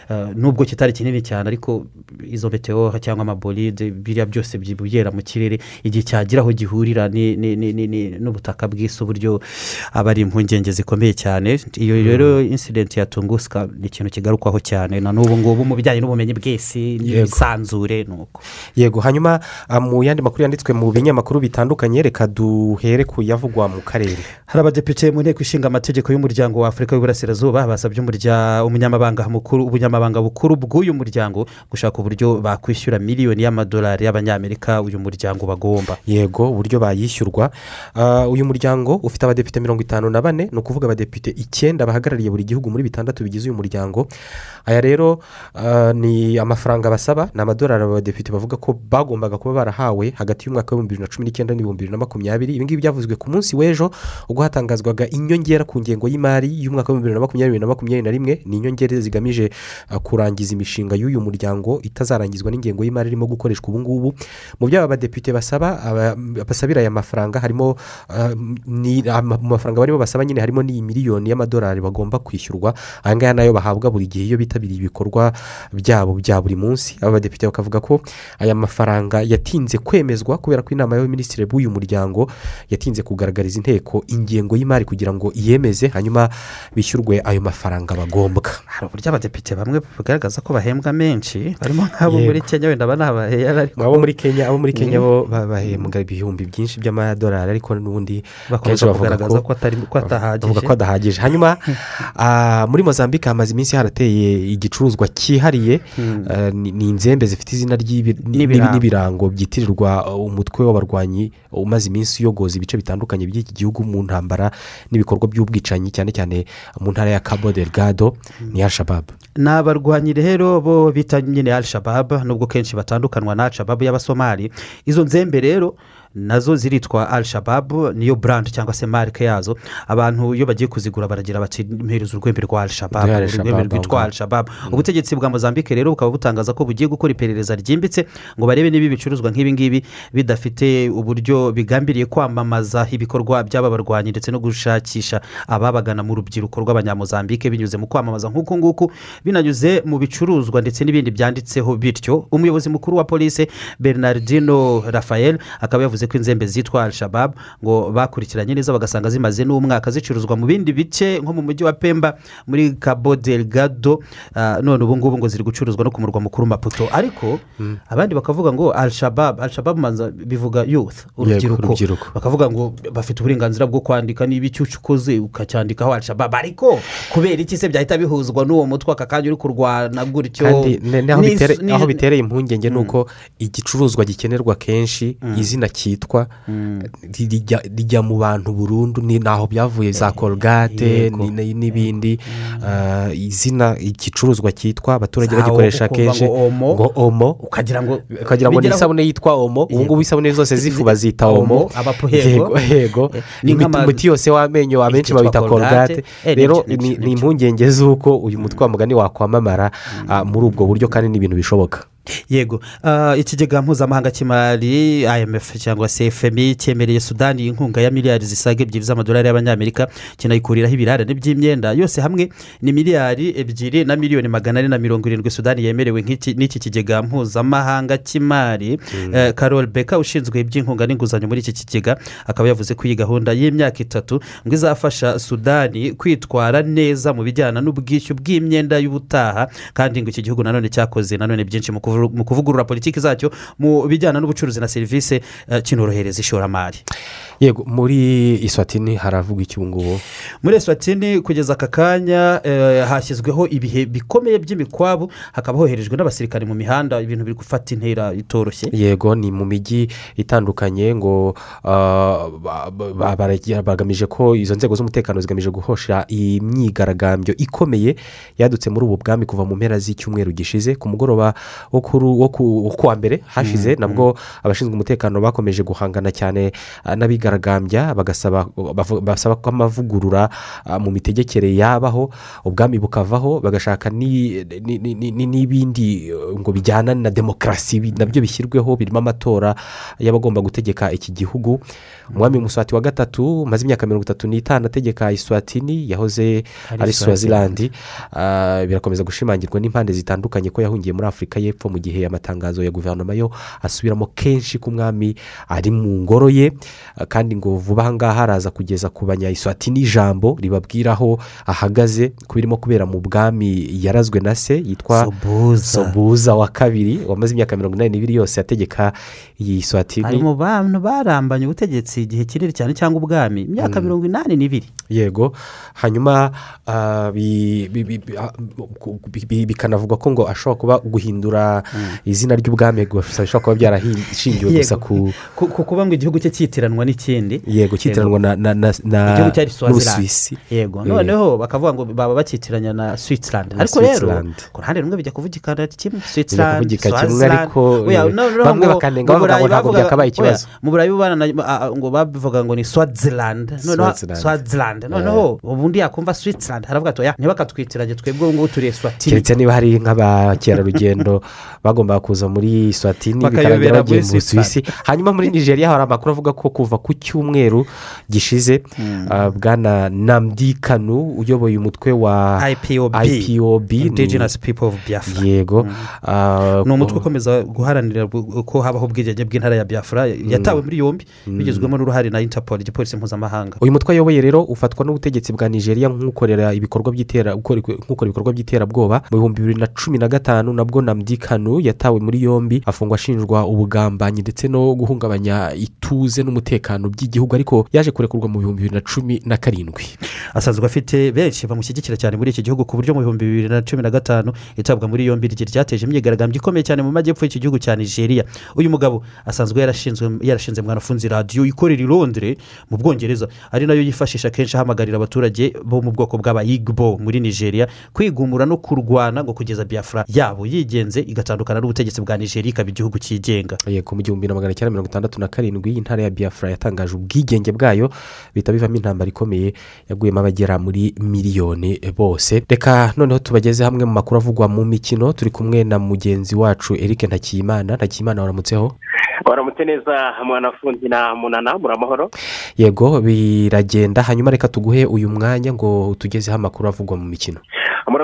S4: uh, nubwo kitari kinini cyane ariko izo meteora cyangwa amabolide biriya byose byibuyera mu kirere igihe cyagira aho gihurira n'ubutaka bw'isi uburyo aba ari impungenge zikomeye cyane. Iyo rero incident ya tunguska ni ikintu kigarukwaho cyane. Na n'ubu ngubu mu bijyanye n'ubumenyi bw'isi n'ibisanzure ni uko.
S3: Yego. Hanyuma ah, mu yandi makuru yanditswe mu binyamakuru bitandukanye reka duhere ku yavugwa mu karere.
S4: Hari abadepite mu nteko ishinga amategeko y'umuryango wa afurika y'uburasirazuba basabye umunyamabanga mukuru ubunyamabanga bukuru bw'uyu muryango gushaka uburyo bakwishyura miliyoni y'amadolari y'abanyamerika uyu muryango bagomba.
S3: Yego uburyo bayishyurwa. Ah, uyu muryango ufite abadepite mirongo itanu na bane ni ukuvuga abadepite icyenda bahagarariye buri gihugu muri bitandatu bigize uyu muryango. Aya rero ah, ni amafaranga basaba ni amadolari abadepite bavuga ko bagombaga kuba barahawe hagati y'umwaka w'ibihumbi bibiri na cumi n'icyenda n'ibihumbi bibiri na makumyabiri. Ibi ngibi byavuzwe ku munsi w'ejo ubwo hatangazwaga inyongera ku ngengo y'imari y'umwaka w'ibihumbi bibiri na makumyabiri na makumyabiri na rimwe. Ni inyongera zigamije ah, kurangiza imishinga y'uyu muryango itazarangizwa n'ingengo y'imari irimo gukoreshwa ubu ngubu. Mu byo aba badepite basaba aba- basabira aya mafaranga harimo ah, mu mafaranga barimo basaba nyine harimo n'iyi miliyoni y'amadolari bagomba kwishyurwa. Aya ngaya na yo bahabwa buri gihe iyo bitabiriye ibikorwa byabo bya buri munsi. Aba badepite bakavuga ko aya mafaranga yatinze kwemezwa kubera ko inama y'abaminisitiri b'uyu muryango yatinze kugaragariza inteko ingengo y'imari kugira ngo iyemeze hanyuma bishyurwe ayo mafaranga bagombwa
S4: hari uburyo abadepite bamwe bagaragaza ko bahembwa menshi barimo nk'abo muri kenya wenda ariko
S3: abo muri kenya abo muri kenya? Bo ba- bahembwa ibihumbi byinshi by'amadolari ariko n'ubundi
S4: Bakomeza kugaragaza ko adahagije.
S3: hanyuma ah, muri mozambique hamaze iminsi harateye igicuruzwa cyihariye ah, ni ni inzembe zifite izina
S4: N'ibirango.
S3: byitirirwa umutwe w'abarwanyi umaze iminsi uyogoza ibice bitandukanye by'iki gihugu mu ntambara n'ibikorwa by'ubwicanyi cyane cyane mu ntara ya cabo delgado ni ya shababu
S4: ni abarwanyi rero bo bita nyine al shabab nubwo kenshi batandukanwa na shabab y'abasomali. Izo nzembe rero na zo ziritwa al shababu niyo brand cyangwa se marike yazo. Abantu iyo bagiye kuzigura baragira bati mpereza urwembe rwa al shababu urwembe rwitwa al shababu ubutegetsi bwa mozambique rero bukaba butangaza ko bugiye gukora iperereza ryimbitse ngo barebe niba ibicuruzwa nk'ibi ngibi bidafite uburyo bigambiriye kwamamaza ibikorwa by'aba barwanyi ndetse no gushakisha ababagana mu rubyiruko rw'abanyamozambique. Binyuze mu kwamamaza nk'uku nguku binanyuze mu bicuruzwa ndetse n'ibindi byanditseho bityo. Umuyobozi mukuru wa polisi bernardino rafael akaba yavuze ko inzembe zitwa al shabab ngo bakurikiranye neza bagasanga zimaze n'umwaka zicuruzwa mu bindi bice nko mu mujyi wa pemba muri cabo delgado Ah, none ubu ngubu ngo ziri gucuruzwa no ku murwa mukuru maputo. Ariko abandi bakavuga ngo al shabab al shabab manza bivuga youth urubyiruko. bakavuga ngo bafite uburenganzira bwo kwandika niba icyo ukoze ukacyandikaho al shabab. Ariko kubera iki se byahita bihuzwa n'uwo mutwe aka kanya uri kurwana gutyo?
S3: Kandi ne- ne- aho
S4: Ni-
S3: bitere-
S4: ni-
S3: aho bitereye impungenge ni uko igicuruzwa gikenerwa kenshi izina cyitwa ri- rijya- rijya mu bantu burundu ni naho byavuye za korogate n'ibindi. Ah, izina igicuruzwa cyitwa abaturage bagikoresha kenshi
S4: ngo omo, ukagira ngo
S3: ni isabune yitwa omo. Ubu ngubu isabune zose z'ifu bazita omo.
S4: Yego Ni
S3: Imiti- yose w'amenyo abenshi babita korogate
S4: Eh,
S3: rero ni impungenge z'uko uyu mutwe wa mugani wakwamamara ah, muri ubwo buryo kandi ni ibintu bishoboka.
S4: Yego. Ah, ikigega mpuzamahanga cy'imari imf cyangwa se fmi cyemereye sudani inkunga ya miliyari zisaga ebyiri z'amadolari y'abanyamerika kinayikuriraho ibirarane by'imyenda yose hamwe ni miliyari ebyiri na miliyoni magana ane na mirongo irindwi sudani yemerewe n'iki kigega mpuzamahanga cy'imari Eh, carol beka ushinzwe iby'inkunga n'inguzanyo muri iki kigega akaba yavuze ko iyi gahunda y'imyaka itatu ngo izafasha sudani kwitwara neza mu bijyana n'ubwishyu bw'imyenda y'ubutaha kandi ngo iki gihugu nanone cyakoze nanone byinshi mu kuvu- mu kuvugurura politiki zacyo mu bijyana n'ubucuruzi na serivisi eh, kinorohereza ishoramari.
S3: Yego muri iswatini haravugwa iki ubu ngubu
S4: muri eswatini kugeza aka kanya eh, hashyizweho ibihe bikomeye by'imikwabu hakaba hoherejwe n'abasirikare mu mihanda ibintu biri gufata intera itoroshye.
S3: Yego ni mu mijyi itandukanye ngo ah, bagamije ko izo nzego z'umutekano zigamije guhosha imyigaragambyo ikomeye yadutse muri ubu bwami kuva mu mpera z'icyumweru gishize ku mugoroba wo kuru- wo ku wo kuwa mbere hashize nabwo abashinzwe umutekano bakomeje guhangana cyane ah, n'abigaragambya bagasaba basaba ko amavugurura ah, mu mitegekere yabaho ubwami bukavaho bagashaka ni- ni- ni- ni- ni- n'ibindi eh, ngo bijyana na demokarasi na byo bishyirweho birimo amatora y'abagomba gutegeka iki gihugu. Umwami muswati wa gatatu umaze imyaka mirongo itatu n'itanu ategeka iswatini yahoze
S4: Ari
S3: ari
S4: Swaziland.
S3: swazilandi Ah, birakomeza gushimangirwa n'impande zitandukanye ko yahungiye muri afurika y'epfo mu gihe amatangazo ya guverinoma yo asubiramo kenshi ko umwami ari mu ngoro ye Ah, kandi ngo vuba aha ngaha araza kugeza ku banyayiswatini ijambo ribabwira aho ahagaze ku birimo kubera mu bwami yarazwe na se yitwa
S4: Sobuza.
S3: wa kabiri wamaze imyaka mirongo inani n'ibiri yose ategeka iyi swatini
S4: ari mu bantu barambanye ubutegetsi igihe kinini cyane cyangwa ubwami imyaka
S3: Mm.
S4: mirongo inani n'ibiri
S3: yego hanyuma ah, bi- bi- bi- bi- ah, bi- bi- bikanavugwa ko ngo ashobora kuba guhindura izina ry'ubwami gusa bishobora kuba byarashingiwe gusa ku
S4: Ku- ku kuba ngo igihugu cye cyitiranwa n'ikindi.
S3: Yego cyitiranwa na n'ubusuwisi
S4: yego.
S3: Eh,
S4: noneho bakavuga ngo baba bakitiranya na switzerland.
S3: Na
S4: ariko rero ku ruhande rumwe bijya kuvugikana kimwe.
S3: Ariko
S4: Oya,
S3: eh, bamwe bakanenga bavuga ngo ntabwo byakabaye ikibazo.
S4: mu burayi ngo bavuga ngo ni swaziland. Noneho
S3: Swaziland.
S4: swaziland. Noneho ubundi yakumva switzerland. Haravuga ati oya ntibakatwitiranye twebwe ubu ngubu turi eswatini
S3: keretse niba hari nk'abakerarugendo bagombaga kuza muri swatini bikarangira bagiye mu busuwisi hanyuma muri nigeria hari amakuru avuga ko kuva ku cyumweru gishize ah, bwana namdi kanu uyoboye umutwe wa
S4: ipob indigenous people of biafra.
S3: Yego. Ah,
S4: ni umutwe ukomeza guharanira ko habaho ubwigenge bw'intara ya biafra. Yatawe muri yombi bigizwemo n'uruhare na interpol igipolisi mpuzamahanga.
S3: Uyu mutwe ayoboye rero ufatwa n'ubutegetsi bwa nigeria nk'ukorera ibikorwa by'iterabwoba. Mu bihumbi bibiri na cumi na gatanu nabwo namdi kanu yatawe muri yombi afungwa ashinjwa ubugambanyi ndetse no guhungabanya ituze n'umutekano by'igihugu ariko yaje kurekurwa mu bihumbi bibiri na cumi na karindwi.
S4: Asanzwe afite benshi bamushyigikira cyane muri iki gihugu ku buryo mu bihumbi bibiri na cumi na gatanu itabwa muri yombi ryateje imyigaragambyo ikomeye cyane mu majyepfo y'iki gihugu cya nigeria. Uyu mugabo asanzwe yarashinze mwanafunzi radiyo ikorera i londres mu bwongereza. Ari na yo yifashisha kenshi ahamagarira abaturage bo mu bwoko bw'abayigbo muri nigeria kwigumura no kurwana ngo kugeza biafra yabo yigenze igatandukana itandukana n'ubutegetsi bwa nigeria ikaba igihugu cyigenga.
S3: Yego mu gihumbi na magana cyenda mirongo itandatu na karindwi intara ya biafra yatangaje ubwigenge bwayo bihita bivamo intambara ikomeye yaguyemo abagera muri miliyoni bose. Reka noneho tubageze hamwe mu makuru avugwa mu mikino turi kumwe na mugenzi wacu eric ntakiyimana ntakiyimana waramutseho
S30: waramutse neza mwanafundi na munana muri amahoro?
S3: Yego biragenda hanyuma reka tuguhe uyu mwanya ngo tugezeho amakuru avugwa mu mikino.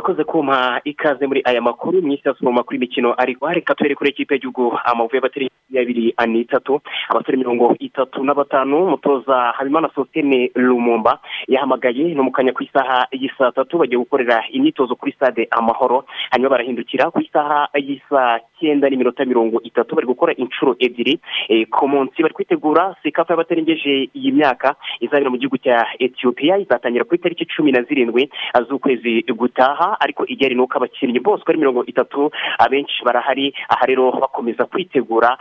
S30: Murakoze kumpa ikaze muri aya makuru. Mu isi mu makuru y'imikino ariko reka tuhere kuri ekipe y'igihugu amavubi y'abatari abiri n'itatu. Abasore mirongo itatu na batanu umutoza habimana sositene lumumba yahamagaye no mu kanya ku isaha y'isaa tatu. Bagiye gukorera imyitozo kuri stade amahoro. Hanyuma barahindukira ku isaha y'isaa cyenda n'iminota mirongo itatu. Bari gukora inshuro ebyiri. Ku munsi bari kwitegura sekafa y'abatarengeje iyi myaka izabera mu gihugu cya etiyopiya izatangira ku itariki cumi na zirindwi z'ukwezi gutaha. Ariko igeri ni uko abakinnyi bose ari mirongo itatu abenshi barahari aha rero bakomeza kwitegura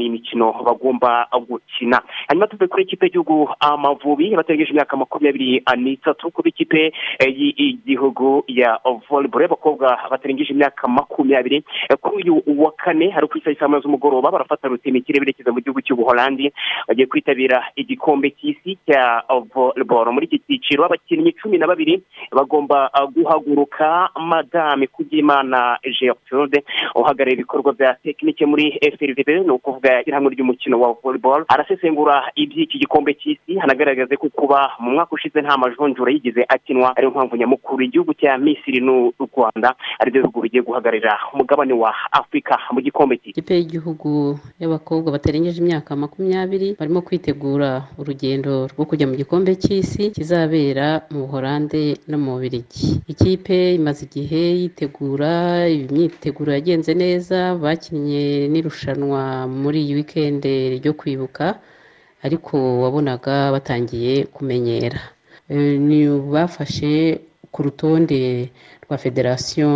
S30: imikino bagomba gukina. Hanyuma tuve kuri ikipe y'igihugu amavubi batarengeje imyaka makumyabiri n'itatu kuba ikipe y'igihugu ya voleboro y'abakobwa batarengeje imyaka makumyabiri kuri uyu wa kane hari ku isaha saa z'umugoroba barafata rutemikire berekeza mu gihugu cy'ubuholandi bagiye kwitabira igikombe cy'isi cya voleboro muri iki cyiciro abakinnyi cumi na babiri bagomba guhaguruka madame kugimana gertrude uhagarariye ibikorwa bya tekinike muri frvb ni ukuvuga ishyirahamwe ry'umukino wa volleyball. Arasesengura iby'iki gikombe cy'isi hanagaragaze ko kuba mu mwaka ushize nta majonjora yigeze akinwa. Ariyo mpamvu nyamukuru igihugu cya misiri n'u rwanda ari byo bihugu bigiye guhagararira umugabane wa afurika mu gikombe cy'isi.
S31: Ikipe y'igihugu y'abakobwa batarengeje imyaka makumyabiri barimo kwitegura urugendo rwo kujya mu gikombe cy'isi kizabera mu buhorande no mu bubirigi ikipe imaze igihe yitegura imyiteguro yagenze neza bakinnye n'irushanwa muri iyi wikendi ryo kwibuka ariko wabonaga batangiye kumenyera. Ni bafashe ku rutonde rwa federasiyo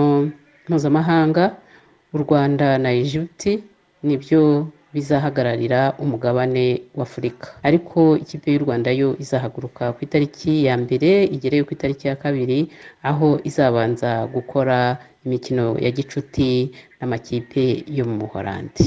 S31: mpuzamahanga u rwanda na egiputi ni byo bizahagararira umugabane w'afurika. Ariko ikipe y'u rwanda yo izahaguruka ku itariki ya mbere igereyo ku itariki ya kabiri aho izabanza gukora imikino ya gicuti n'amakipe yo mu buhorandi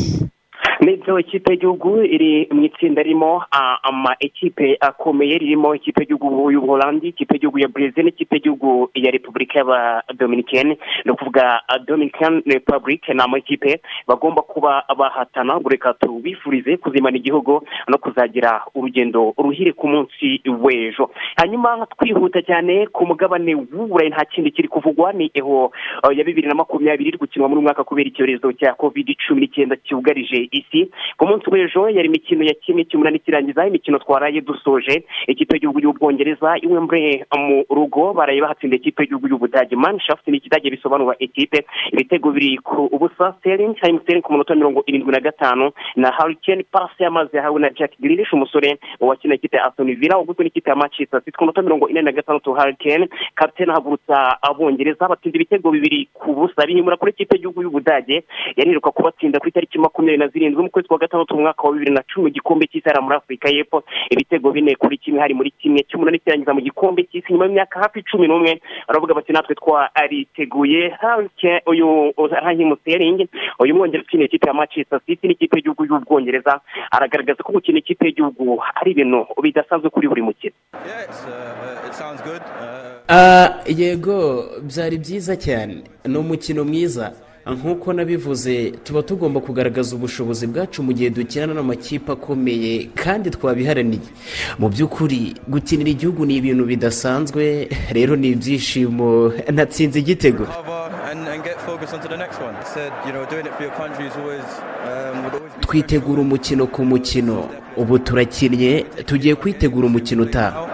S30: ni byo ikipe y'igihugu iri mu itsinda ririmo ama ekipe akomeye ririmo ikipe y'igihugu y'ubuholandi ikipe y'igihugu ya brezil n'ikipe y'igihugu ya repubulika y'abadominikeni ni ukuvuga dominican republic ni amakipe bagomba kuba bahatana reka tubifurize kuzimana igihugu no kuzagira urugendo ruhire ku munsi w'ejo. Hanyuma twihuta cyane ku mugabane w'uburayi nta kindi kiri kuvugwa ni eho ya bibiri na makumyabiri iri gukinwa muri mwaka kubera icyorezo cya covid cumi n'icyenda cyugarije isi. Ku munsi w'ejo yari imikino ya kimwe cy'umunani kirangiza imikino twaraye dusoje ikipe y'igihugu y'ubwongereza iwe muri mu rugo baraye bahatsinda ikipe y'igihugu y'ubudage. Manshafuti ni ikidage bisobanura ekipe ibitego biri ku ubusa seringi harimo seringi ku munota mirongo irindwi na gatanu na harikeni pasi y'amazi yahawe na jack grilish umusore wakina ikipe ya asoni vila uguzwe n'ikipe ya city. Ku munota mirongo ine na gatandatu harikeni kapitene ahagurutsa abongereza batsinda ibitego bibiri ku busa bihimura kuri ikipe y'igihugu y'ubudage yaniruka kubatsinda ku itariki makumyabiri na zirindwi. Mu kwezi kwa gatandatu mu mwaka wa bibiri na cumi igikombe cy'isi hariya muri afurika y'epfo. Ibitego bine kuri kimwe hari muri kimwe cy'umunani kirangiza mu gikombe cy'isi. Nyuma y'imyaka hafi cumi n'umwe baravuga bati natwe twariteguye. Uyu rahimu seringi uyu mwongereza ukina ikipe ya manchester city n'ikipe y'igihugu y'ubwongereza aragaragaza ko gukina ikipe y'igihugu ari ibintu bidasanzwe kuri buri mukino.
S32: Yego byari byiza cyane. Ni umukino mwiza. Nk'uko nabivuze tuba tugomba kugaragaza ubushobozi bwacu mu gihe dukinana n'amakipe akomeye kandi twabiharaniye. Mu by'ukuri gukinira igihugu ni ibintu bidasanzwe rero ni ibyishimo. Natsinze igitego. Twitegura umukino ku mukino. Ubu turakinnye tugiye kwitegura umukino utaha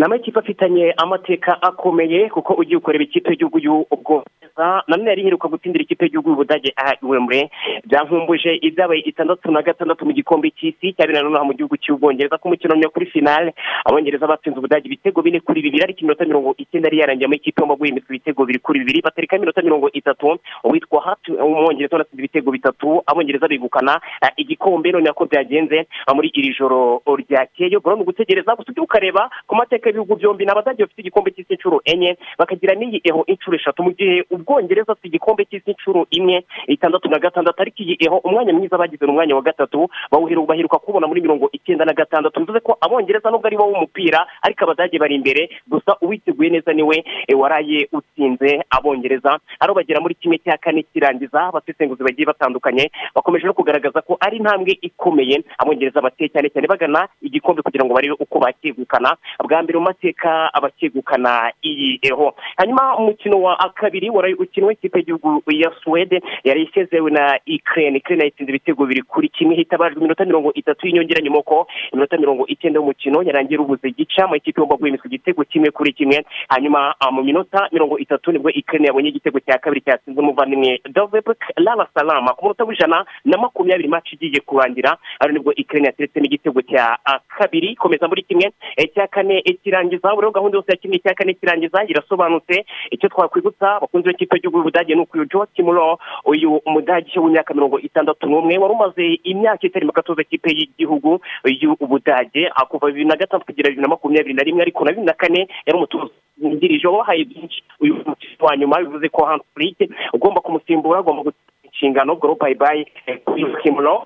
S30: ni amakipe afitanye amateka akomeye kuko ugiye ukorera ikipe y'igihugu y'ubwongereza gusa nanone yari iheruka gutsindira ikipe y'igihugu y'ubudage aha wemure byankumbuje ibyabaye itandatu na gatandatu mu gikombe cy'isi cyabereye nonaha mu gihugu cy'ubwongereza ku mukino nyuma kuri finale abongereza batsinze ubudage ibitego bine kuri bibiri ariko iminota mirongo icyenda yari yarangiye mu ikipe y'amaguye imitwe ibitego biri kuri bibiri batereka iminota mirongo itatu uwitwa hati umwongereza wanatsinze ibitego bitatu abongereza begukana eh, igikombe none ko byagenze eh, muri iri joro ryakeye ubwo ni ugutegereza gusa ujya ukareba ku mateka y'ibihugu byombi ni abadage bafite igikombe cy'isi inshuro enye bakagira n'iyi eho inshuro eshatu mu gihe ubwongereza afite igikombe cy'isi inshuro imwe itandatu na gatandatu ariko iyi umwanya mwiza bagize ni umwanya wa gatatu baheruka kubona muri mirongo icyenda na gatandatu. Bivuze ko abongereza nubwo ari bo w'umupira ariko abadage bari imbere gusa uwiteguye neza ni we eh, waraye utsinze abongereza. Ariho bagera muri kimwe cya kane kirangiza abasesenguzi bagiye batandukanye bakomeje no kugaragaza ko ari intambwe ikomeye. Abongereza bateye cyane cyane bagana igikombe kugira ngo barebe uko bakegukana. Bwa mbere mu mateka abakegukana iyi eho. Hanyuma umukino wa kabiri waraye ukinwe ikipe y'igihugu ya suwede yari isezewe na ikirere ikirere yayitsinze ibitego biri kuri kimwe hitabajwe iminota mirongo itatu y'inyongera nyuma ko iminota mirongo icyenda y'umukino yarangira ubuze gica mu ikipe yombi guhimitswa igitego kimwe kuri kimwe. Hanyuma ah, mu minota mirongo itatu ni bwo ikirere yabonye igitego cya kabiri cyatsinzwe umuvandimwe dovebek lala salama ku munota w'ijana na makumyabiri maci igiye kurangira ari ni bwo ikirere yateretsemo igitego cya ah, kabiri. Komeza muri kimwe eh, cya kane eh, kirangiza. Buriho gahunda yose ya kimwe cya kane kirangiza. Irasobanutse icyo twakwibutsa abakunzi b'ikipe y'igihugu y'ubudage ni uyu joe kimuro uyu umudage w'imyaka mirongo itandatu n'umwe wari umaze imyaka itari mu gatoza ikipe y'igihugu y'ubudage kuva bibiri na gatandatu kugera bibiri na makumyabiri na rimwe ariko na bibiri na kane yari umutoza wungirije wabahaye byinshi uyu wa nyuma bivuze ko hansi ugomba kumusimbura agomba gutanga inshingano goro bayibayi kuri kimuro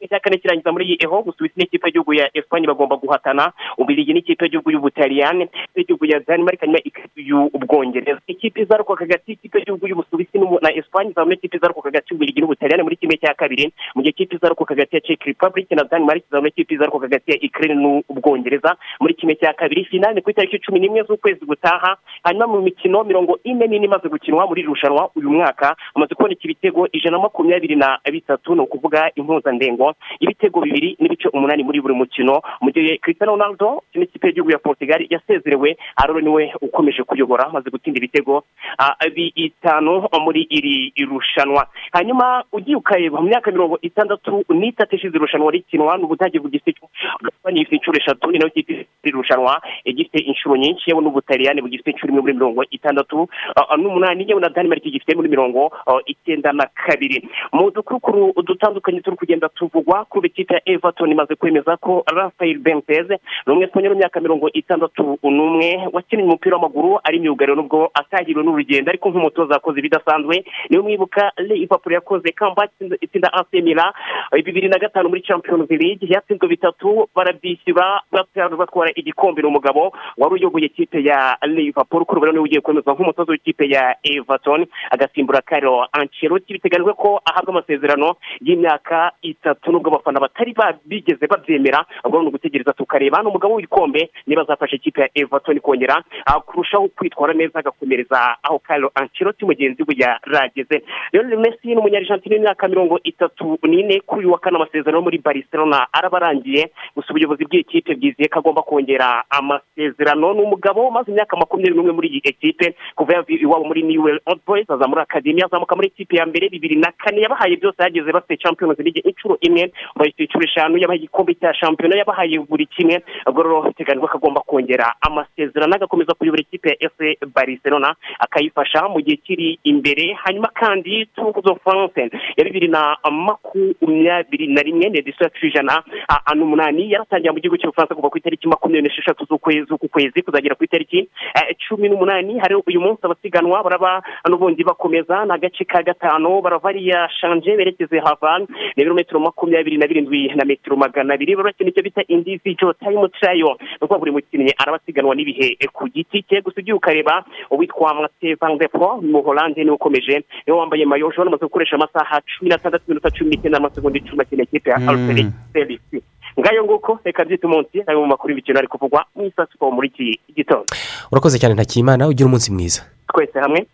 S30: icya kane kirangiza muri iyi eho gusubiza n'ikipe y'igihugu ya esipanye bagomba guhatana. Ubirigi n'ikipe y'igihugu y'ubutaliyani ikipe y'igihugu ya danimarike hanyuma ikipe y'ubwongereza. Ikipe izaruka hagati y'ikipe y'igihugu y'ubusuwisi na esipanye izabona ikipe izaruka hagati y'ububirigi n'ubutaliyani muri kimwe cya kabiri mu gihe ikipe izaruka hagati ya czech republic na danimarike izabona ikipe izaruka hagati ya ikirere n'ubwongereza muri kimwe cya kabiri. Finale ni ku itariki cumi n'imwe z'ukwezi gutaha hanyuma mu mikino mirongo ine n'ine imaze gukinwa muri iri rushanwa uyu mwaka hamaze kuboneka ibitego ijana na makumyabiri na bitatu ni ukuvuga impuzandengo ibitego bibiri n'ibice umunani muri buri mukino. Mu gihe cristiano ronaldo kimwe ikipe y'igihugu ya portugal yasezerewe aroro ni we ukomeje kuyobora amaze gutsinda ibitego bitanu muri iri irushanwa. Hanyuma ugiye ukareba mu myaka mirongo itandatu n'itatu ishize irushanwa rikinwa n'ubudage bugifite inshuro eshatu ni na yo kipe ifite iri rushanwa igifite inshuro nyinshi yewe n'ubutaliyani bugifite inshuro imwe muri mirongo itandatu n'umunani yewe na danimarike igifite muri mirongo icyenda na kabiri. Mu dukurukuru dutandukanye turi kugenda tuvugwa kuri ikipe ya everton imaze kwemeza ko rafael benitez ni umwe imyaka mirongo itandatu n'umwe wakinnye umupira w'amaguru ari myugariro nubwo atahiriwe n'urugendo ariko nk'umutoza yakoze ibidasanzwe niyo mwibuka liverpool yakoze comeback itsinda eh, bibiri na gatanu muri champions league yatsinzwe bitatu barabyishyura batwara igikombe ni umugabo wari uyoboye ikipe ya liverpool kuri ubu ni we ugiye kwemezwa nk'umutoza w'ikipe ya everton agasimbura Carlo Ancelotti biteganyijwe ko ahabwa amasezerano y'imyaka itatu. Nubwo abafana batari ba- bigeze babyemera ahubwo ni ugutegereza tukareba. Hano umugabo w'igikombe niba azafasha ikipe ya everton kongera ah, kurushaho kwitwara neza agakomereza aho Carlo Ancelotti mugenzi we yarageze. Lionel Messi ni umunyarigentine w'imyaka mirongo itatu n'ine kuri uyu wa kane amasezerano muri Barcelona araba arangiye gusa ubuyobozi bw'iyi kipe bwizeye ko agomba kongera amasezerano. Ni umugabo umaze imyaka makumyabiri n'umwe muri iyi ekipe kuva yavuye iwabo muri Newell Old Boys aza muri akademi azamuka muri ikipe ya mbere bibiri na kane. Yabahaye byose yageze bafite Champions League inshuro imwe. Bayifite inshuro eshanu yabahaye igikombe cya shampiyona yabahaye buri kimwe rero biteganyijwe ko agomba kongera amasezerano agakomeza kuyobora ikipe ya FC Barcelona akayifasha mu gihe kiri imbere. Hanyuma kandi Tour de France ya bibiri na makumyabiri na rimwe ni edisiyo ya ijana n'umunani yaratangira mu gihugu cy'ubufaransa kuva ku itariki makumyabiri n'esheshatu z'uku kwezi kuzagera ku itariki cumi n'umunani. Hari uyu munsi abasiganwa baraba n'ubundi bakomeza ni agace ka gatanu barava ariya shanje berekeze havan ni ibirometero makumyabiri na birindwi na metero magana abiri. Baba bakina icyo bita individual time trial ni ukuvuga buri mukinnyi arabasiganwa n'ibihe ku giti cye. Gusa ugiye ukareba uwitwa Mathieu Van Der Poel mu Holande ni we ukomeje. Niwe wambaye mayo jone amaze gukoresha amasaha cumi n'atandatu iminota cumi n'icyenda n'amasegonda icumi akina ikipe ya
S4: Mm.
S30: Alperi Selisi ngayo nguko reka byita umunsi na yo mu makuru y'imikino ari kuvugwa mu isasuko muri iki gitondo.
S3: Urakoze cyane ntakimana. Ugira umunsi mwiza.
S30: Twese hamwe.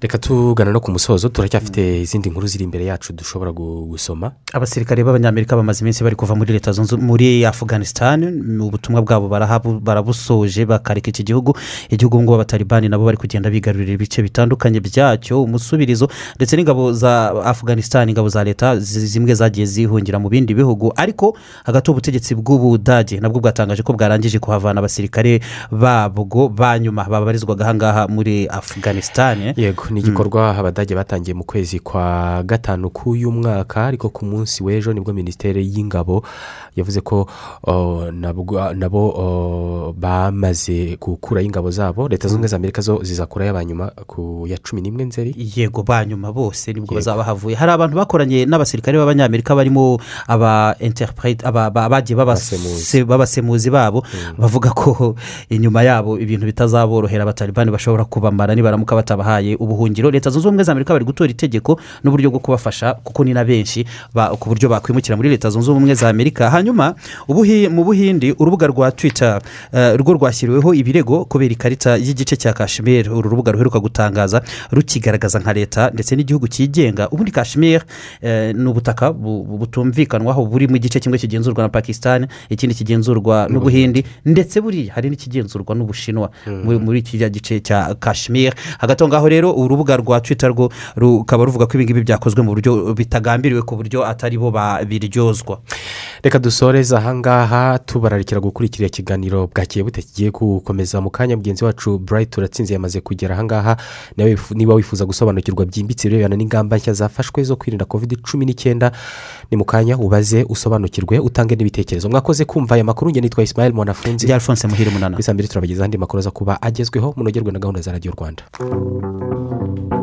S3: Reka tugana no ku musozo turacyafite izindi nkuru ziri imbere yacu dushobora gu- gusoma.
S4: Abasirikare b'abanyamerika bamaze iminsi bari kuva muri leta zunze muri afganistan ubutumwa bwabo barabusoje bakareka iki gihugu. Igihugu ngo abatalibani nabo bari kugenda bigarurira ibice bitandukanye byacyo umusubirizo ndetse n'ingabo za afganistan ingabo za leta zi- zimwe zagiye zihungira mu bindi bihugu. Ariko hagati ubutegetsi bw'ubudage nabwo bwatangaje ko bwarangije kuhavana abasirikare babwo ba nyuma babarizwaga ahangaha muri afganistan
S3: yego. Ni igikorwa abadage batangiye mu kwezi kwa gatanu k'uyu mwaka ariko ku munsi w'ejo ni bwo minisiteri y'ingabo yavuze ko nabo bamaze gukuraho ingabo zabo. Leta zunze ubumwe za amerika zo zizakuraho abanyuma ku ya cumi n'imwe nzeri.
S4: Yego ba nyuma bose ni bwo bazaba bahavuye hari abantu bakoranye n'abasirikare b'abanyamerika barimo aba interprete aba- aba- bagiye babase- b'abasemuzi babo. Bavuga ko inyuma yabo ibintu bitazaborohera. Abatalibani bashobora kubamara nibaramuka batabahaye ubuhungiro. Leta zunze ubumwe za amerika bari gutora itegeko n'uburyo bwo kubafasha kuko ni na benshi ku buryo bakwimukira muri leta zunze ubumwe za amerika. Hanyuma mu buhindi urubuga rwa twitter eh, rwo rwashyiriweho ibirego kubera ikarita y'igice cya kashmir. Uru rubuga ruheruka gutangaza rukigaragaza nka leta ndetse n'igihugu cyigenga. Ubundi kashmir eh, ni ubutaka bu- bu- butumvikanwaho buri mu gice kimwe kigenzurwa na pakistan ikindi kigenzurwa n'ubuhindi ndetse buriya hari n'ikigenzurwa n'ubushinwa muri- muri kiriya gice cya kashmir. Hagati aho ngaho rero urubuga rwa twitter rwo rukaba ruvuga ko ibingibi byakozwe mu buryo bitagambiriwe ku buryo atari bo babiryozwa.
S3: Reka dusoreze ahangaha tubararikira gukurikira ikiganiro bwakiye bute kigiye gukomeza mu kanya mugenzi wacu burayiti turatsinze yamaze kugera ahangaha niba wifuza gusobanukirwa byimbitse ibirebana n'ingamba nshya zafashwe zo kwirinda covid cumi n'icyenda ni mu kanya ubaze usobanukirwe utange n'ibitekerezo. Mwakoze kumva aya makuru njye nitwa isimayeli mwanafunzi.
S4: Bya alphonse muhire munana.
S3: Bisa mbere turabagezaho andi makuru aza kuba agezweho munogerwe na gahunda za radiyo rwanda.
S19: Thank.